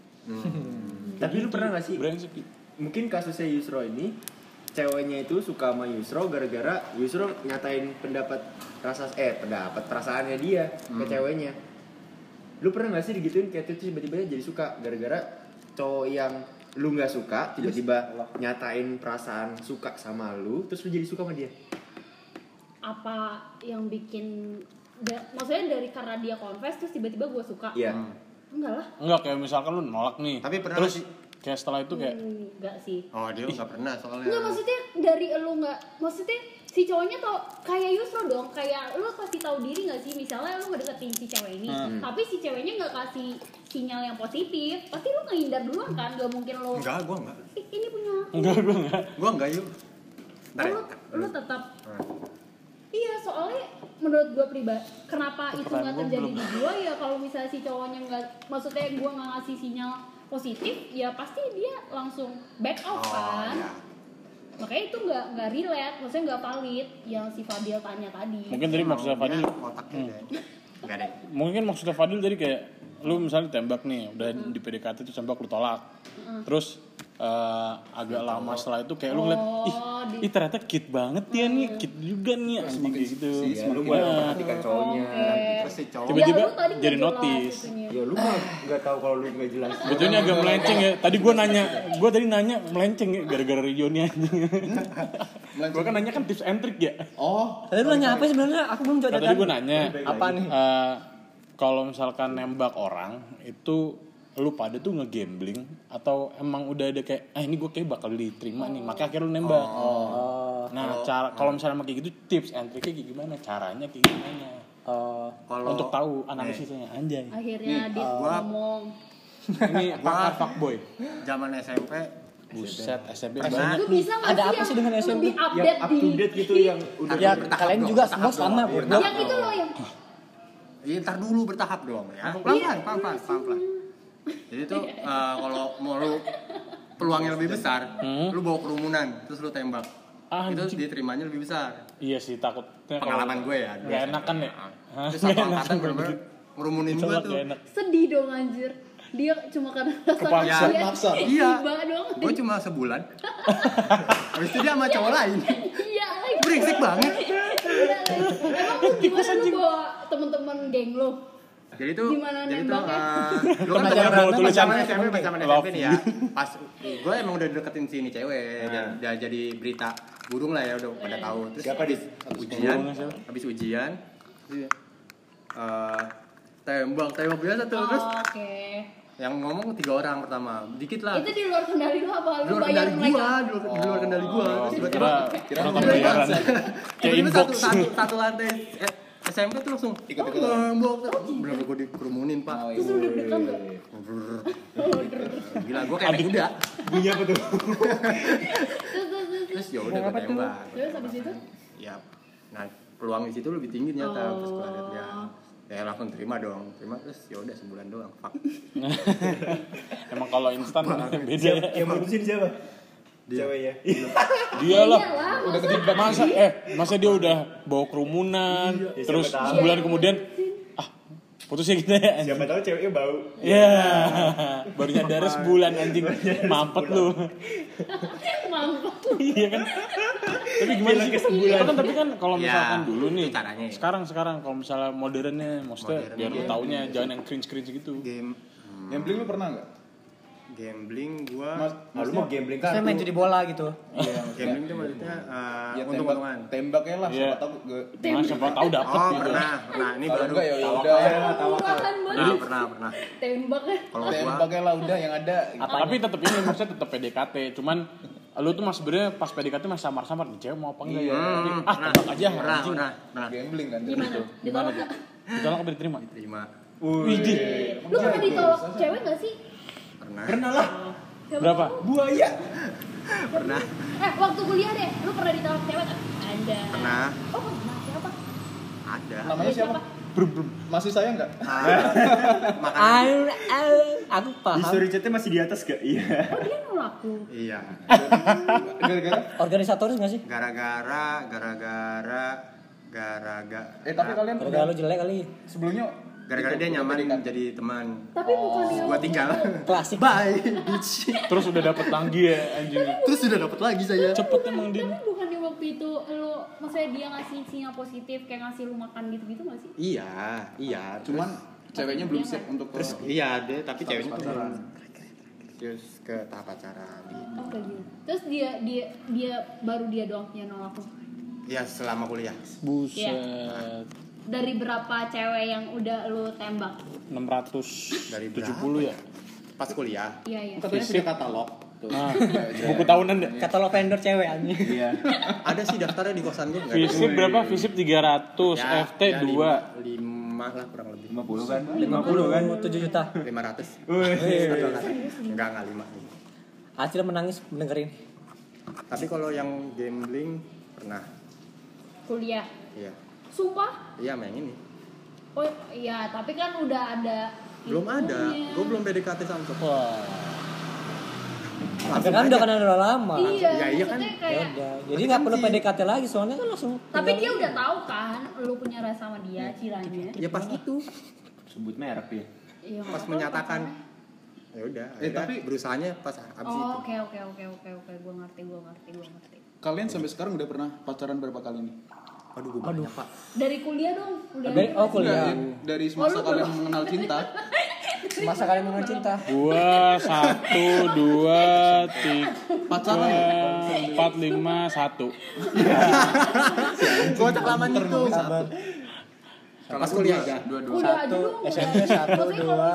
Tapi lu pernah gak sih? brengsek Mungkin kasusnya Yusro ini ceweknya itu suka sama Yusro gara-gara Yusro nyatain pendapat rasa eh pendapat perasaannya dia ke ceweknya. Lu pernah gak sih digituin kayak itu tiba-tiba jadi suka gara-gara cowok yang lu nggak suka tiba-tiba nyatain perasaan suka sama lu terus lu jadi suka sama dia. Apa yang bikin da- maksudnya dari karena dia confess terus tiba-tiba gue suka. Iya. Enggak lah. enggak kayak misalkan lu nolak nih Tapi pernah terus sih? kayak setelah itu kayak Enggak sih. Oh dia nggak pernah soalnya. Enggak maksudnya dari lu nggak maksudnya si cowoknya tau kayak Yusro dong kayak lu kasih tahu diri nggak sih misalnya lu ngedeketin si cewek ini tapi si ceweknya nggak kasih sinyal yang positif pasti lu ngehindar duluan kan gak mungkin lu Enggak, gua enggak. "Ih, ini punya enggak gue enggak Gua enggak yuk. Ntar ya. lu, lu tetap iya soalnya menurut gue pribadi kenapa itu nggak terjadi di gue ya kalau misalnya si cowoknya nggak maksudnya gue nggak ngasih sinyal positif ya pasti dia langsung back off Oh, kan iya. Makanya itu nggak nggak relate maksudnya nggak valid yang si Fadil tanya tadi. Mungkin tadi maksudnya Fadil Ya, otaknya deh. mungkin maksudnya Fadil tadi kayak lu misalnya tembak nih udah di PDKT itu tembak lu tolak. Terus eh, agak lama setelah itu kayak lu ngeliat ih, Oh, di- ih ternyata kid banget dia nih kid juga nih asli kayak gitu Ya, lu mulai memperhatikan cowoknya. Terus si cowok Tiba-tiba Ya, jadi notice. itunya. Ya lu mah nggak tahu kalau lu nggak jelas. Betulnya agak melenceng ya. Tadi gue nanya, gue tadi nanya melenceng ya gara-gara Rioni anjing. gue kan nanya kan tips and trick ya. Oh, Tadi lu nanya apa sebenarnya? Aku belum jawab Nah, tadi gue nanya, Apa nih? eh, kalau misalkan nembak orang itu lu pada tuh ngegambling atau emang udah ada kayak ah ini gue kayak bakal diterima nih. Makanya akhirnya lu nembak. Oh, nah cara kalau misalnya kayak gitu tips and triknya kayak gimana? Caranya kayak gimana? Oh. kalau untuk tahu analisisnya anjay. Akhirnya dia gua- ngomong. Ini pakar fuckboy. Zaman SMP buset SMP banyak lu bisa nggak Ada sih apa yang sih dengan SMP? Yang update up to di date gitu yang udah Ya bertahap kalian dong, juga semua sama Iya, yang itu loh yang Iya, ntar dulu bertahap dong ya. Pelan-pelan, pelan-pelan, pelan-pelan. Jadi tuh eh, kalau mau lu peluangnya lebih besar, lu bawa kerumunan, terus lu tembak. Ah, itu anjing. diterimanya lebih besar. Iya sih takutnya kalau- Pengalaman gue ya. Gak enakan ya. Hah? Terus Gak satu enakan angkatan begitu. ngerumunin gue tuh. enak. sedih dong anjir dia cuma karena rasa Kepaksa. dia Maksa. Iya. Gue cuma sebulan. Habis itu dia sama cowok lain. iya lagi Brengsek banget. Iya, emang lu gimana lu bawa temen-temen geng lu Jadi tuh, Gimana jadi tuh, nembaknya? eh, lu kan Pernah temen bawa pas tulisan SMP, love SMP nih ya. Pas gue emang udah deketin si ini cewek, dan udah jadi berita burung lah ya, udah pada tahu. Terus Siapa, habis ujian, habis ujian, terus, eh, tembak, tembak biasa tuh. Terus Oh, oke yang ngomong tiga orang pertama, dikit lah. itu di luar kendali lu apa Di lu luar kendali gua, di luar, di luar kendali gua. Oh, Terus kira tiba-tiba kira bayaran. Kayak inbox. satu, satu, satu lantai eh, SMP tuh langsung ikut-ikutan. Bener-bener gue dikerumun pak. terus lu deg-degan gak? Gila, gue kayak anak muda. Bunyi apa tuh? terus ya udah gue tembak. terus habis itu Ya, nah peluang di situ lebih tinggi ternyata. Oh. Terus gue liat ya, ya langsung terima dong. Terima terus ya udah sebulan doang. Fuck. Emang kalau instan beda ya. yang mutusin siapa? Ceweknya. Dia lah. Iyalah, Udah ketiba masa eh masa dia udah bawa kerumunan Ya, terus tahu. sebulan kemudian ah Putusnya gitu ya anjing. Siapa tahu ceweknya bau. Iya. Baru nyadarnya sebulan anjing. Mampet lu. Mampus. Iya kan. Tapi gimana sih? Itu kan tapi kan kalau Ya, misalkan dulu nih. caranya ya. Sekarang sekarang kalau misalnya modernnya maksudnya Modern, biar lu iya. taunya jangan yang cringe-cringe gitu. game Gambling lu pernah nggak? Gambling gua Mas, Ah, lu mau gambling Saya main judi bola gitu. Iya, gambling itu maksudnya uh, ya tembak, untung-untungan tembaknya lah, Iya. siapa tahu gue Nah, siapa tahu dapet oh gitu. pernah pernah ini baru enggak ya udah. Murahan pernah pernah pernah Tembak ya. kalau Tembaknya lah udah yang ada. Tapi tetap ini maksudnya tetap PDKT. Cuman lu tuh mas sebenarnya pas PDKT masih samar-samar nih cewek mau apa enggak ya. Hmm, ah tembak aja pernah anjing. pernah pernah Gambling kan. Gimana? Ditolak apa diterima? terima Widih. Lu pernah ditolak cewek gak sih? Pernah Pernah lah. Siapa Berapa? tahu? Buaya. pernah Eh, waktu kuliah deh, lu pernah ditolak cewek gak? Ada. pernah Oh, pernah. Siapa? ada Namanya siapa? Masih sayang nggak? Ah, makan Ayo, ayo, aku paham. History chatnya masih di atas gak? Iya. Oh, dia nolak aku. iya Gara-gara Organisatoris gak sih? gara-gara gara-gara gara-gara Eh tapi kalian Gara-gara lu jelek kali. sebelumnya gara-gara itu, dia udah nyaman PDKT. jadi teman Tapi bukan dia. gua tinggal Klasik. bye bitch Terus udah dapet lagi ya anjing. terus udah dapet lagi saya Cepet emang dia. Tapi bukan di waktu itu lu maksudnya dia ngasih sinyal positif kayak ngasih lu makan gitu-gitu gak sih? iya iya Cuman ceweknya belum Iya, siap kan? untuk terus iya deh tapi ceweknya tuh pacaran. terus ke tahap pacaran gitu Oh, kayak gitu. Terus dia dia dia baru dia doang yang nolak lu. ya selama kuliah Buset. Dari berapa cewek yang udah lu tembak? 670 Dari ya. pas kuliah Iya, iya. Katanya punya katalog. Tuh. Nah, buku tahunan deh. Katalog vendor cewek anjing. Iya. ada sih daftarnya di kosan ada. Visip berapa? Visip 300, Ya, FT ya, 2. lima, lima lah kurang lebih 50 kan? 50 kan 7 juta. 500 Wih. enggak enggak lima Acil menangis mendengarin. tapi kalau yang gambling pernah Kuliah. iya Sumpah? iya main ini Oh iya, tapi kan udah ada belum ada gua belum PDKT sama cowok Wah. Tapi kan udah kenal udah lama. Iya, Ya, iya kan? Ya kayak udah. Jadi nggak perlu PDKT lagi soalnya kan langsung. tapi dia udah tahu kan lu punya rasa sama dia ciranya. ya pas itu Sebut merek ya. Iya, pas menyatakan ya udah Eh, tapi- berusahanya pas abis itu Oh, oke oke oke oke oke, gua ngerti, gua ngerti, gua ngerti. Kalian sampai sekarang udah pernah pacaran berapa kali nih? Aduh gue banyak pak Dari kuliah dong, kuliah. Dari oh kuliah. Enggak, dari semasa Oh, kalian mengenal cinta. Masa kalian mengenal cinta? Gua satu, dua, tiga, Pacaran ya? empat, lima, satu. gue tak lama itu pas kuliah aja. Kuliah aja Satu, dong. SMP kuliah. satu, Maksudnya kalau dua.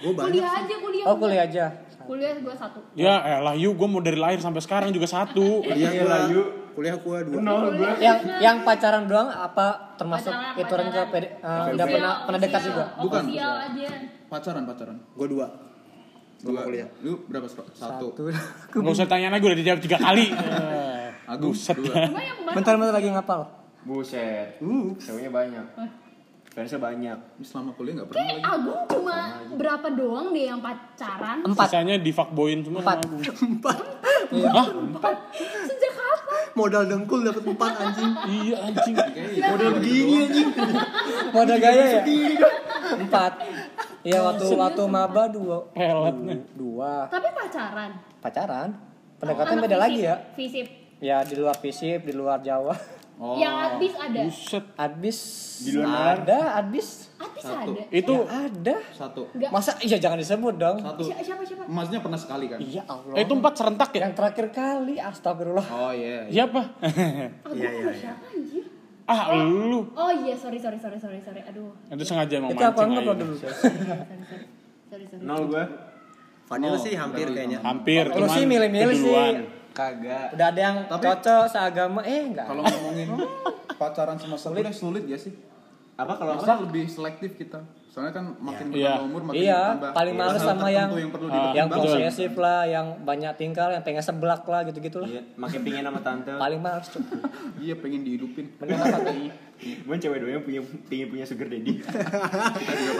Gua banyak kuliah aja kuliah. Oh kuliah aja. Kuliah gua satu. Ya elah yuk gue mau dari lahir sampai sekarang juga satu. kuliah Iya gue lah, yuk. kuliah gue dua Kuliah Yang kan. yang pacaran doang apa termasuk Pacaran, itu orang ke. PD, eh, udah pernah pernah dekat juga? Bukan. Pacaran, pacaran. gue dua Dua kuliah Lu berapa? Satu. Gak usah tanya lagi udah dijawab tiga kali. Eh, Aku Buset. dua. Cuma yang kemarin Bentar bentar lagi ngapal. Buset. Ceweknya banyak. Fansnya banyak. Ini selama kuliah nggak pernah Kayak lagi. Agung cuma berapa doang deh yang pacaran? Empat. Sisanya di fuckboyin semua Empat. sama aku. empat Sejak kapan? modal dengkul dapat empat anjing Iya anjing. modal begini anjing Modal gaya ya? Empat. Iya waktu waktu maba dua. Pelet nih. Dua. Tapi pacaran. Pacaran. Pendekatan beda visip, lagi ya. Visip. Ya di luar fisip, di luar Jawa. Oh. Yang habis ada. Buset. Adbis Di luar ada, adbis Habis Satu. ada. Itu ya ada. Satu. Enggak. Masa iya jangan disebut dong. Satu. Siapa siapa? siapa? Emasnya pernah sekali kan? Iya Allah. eh, itu empat serentak ya? Yang terakhir kali astagfirullah. Oh iya. iya. Siapa? Agung Iya, iya, sama iya. siapa anjir? ah lu. Oh iya, sorry sorry sorry sorry sorry. Aduh. Itu sengaja mau Itu apa mancing enggak dulu? Sorry sorry. Nol gue. Vanilla Oh, sih hampir kayaknya Hampir. Lu cuman sih milih-milih sih. Kagak. Udah ada yang Tapi- cocok seagama eh enggak. Kalau ngomongin pacaran semasa kuliah sulit gak sih? Apa kalau apa? lebih selektif kita. Soalnya kan makin Iya. bertambah umur makin Iya, bertambah paling males sama yang- yang perlu Ah, yang posesif lah, yang banyak tingkah, yang pengen seblak lah gitu-gitu lah. Iya, makin pingin sama tante. Paling males tuh. Iya pengen dihidupin. Mending apa tuh? Gue cewek doang punya pingin punya sugar daddy.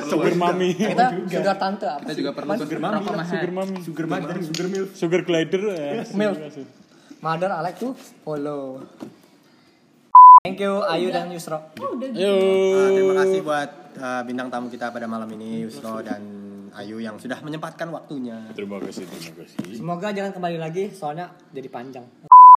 Sugar mami. Kita sudah tante apa Kita juga perlu Sugar mami? Sugar mami. Sugar mother, sugar milk. Sugar glider. eh, Milk. sugar- Mother Alex tuh follow. Thank you Ayu dan Yusro. Oh, udah gitu. Uh, terima kasih buat uh, bintang tamu kita pada malam ini Yusro dan Ayu yang sudah menyempatkan waktunya. Terima kasih, terima kasih. Semoga jangan kembali lagi soalnya jadi panjang.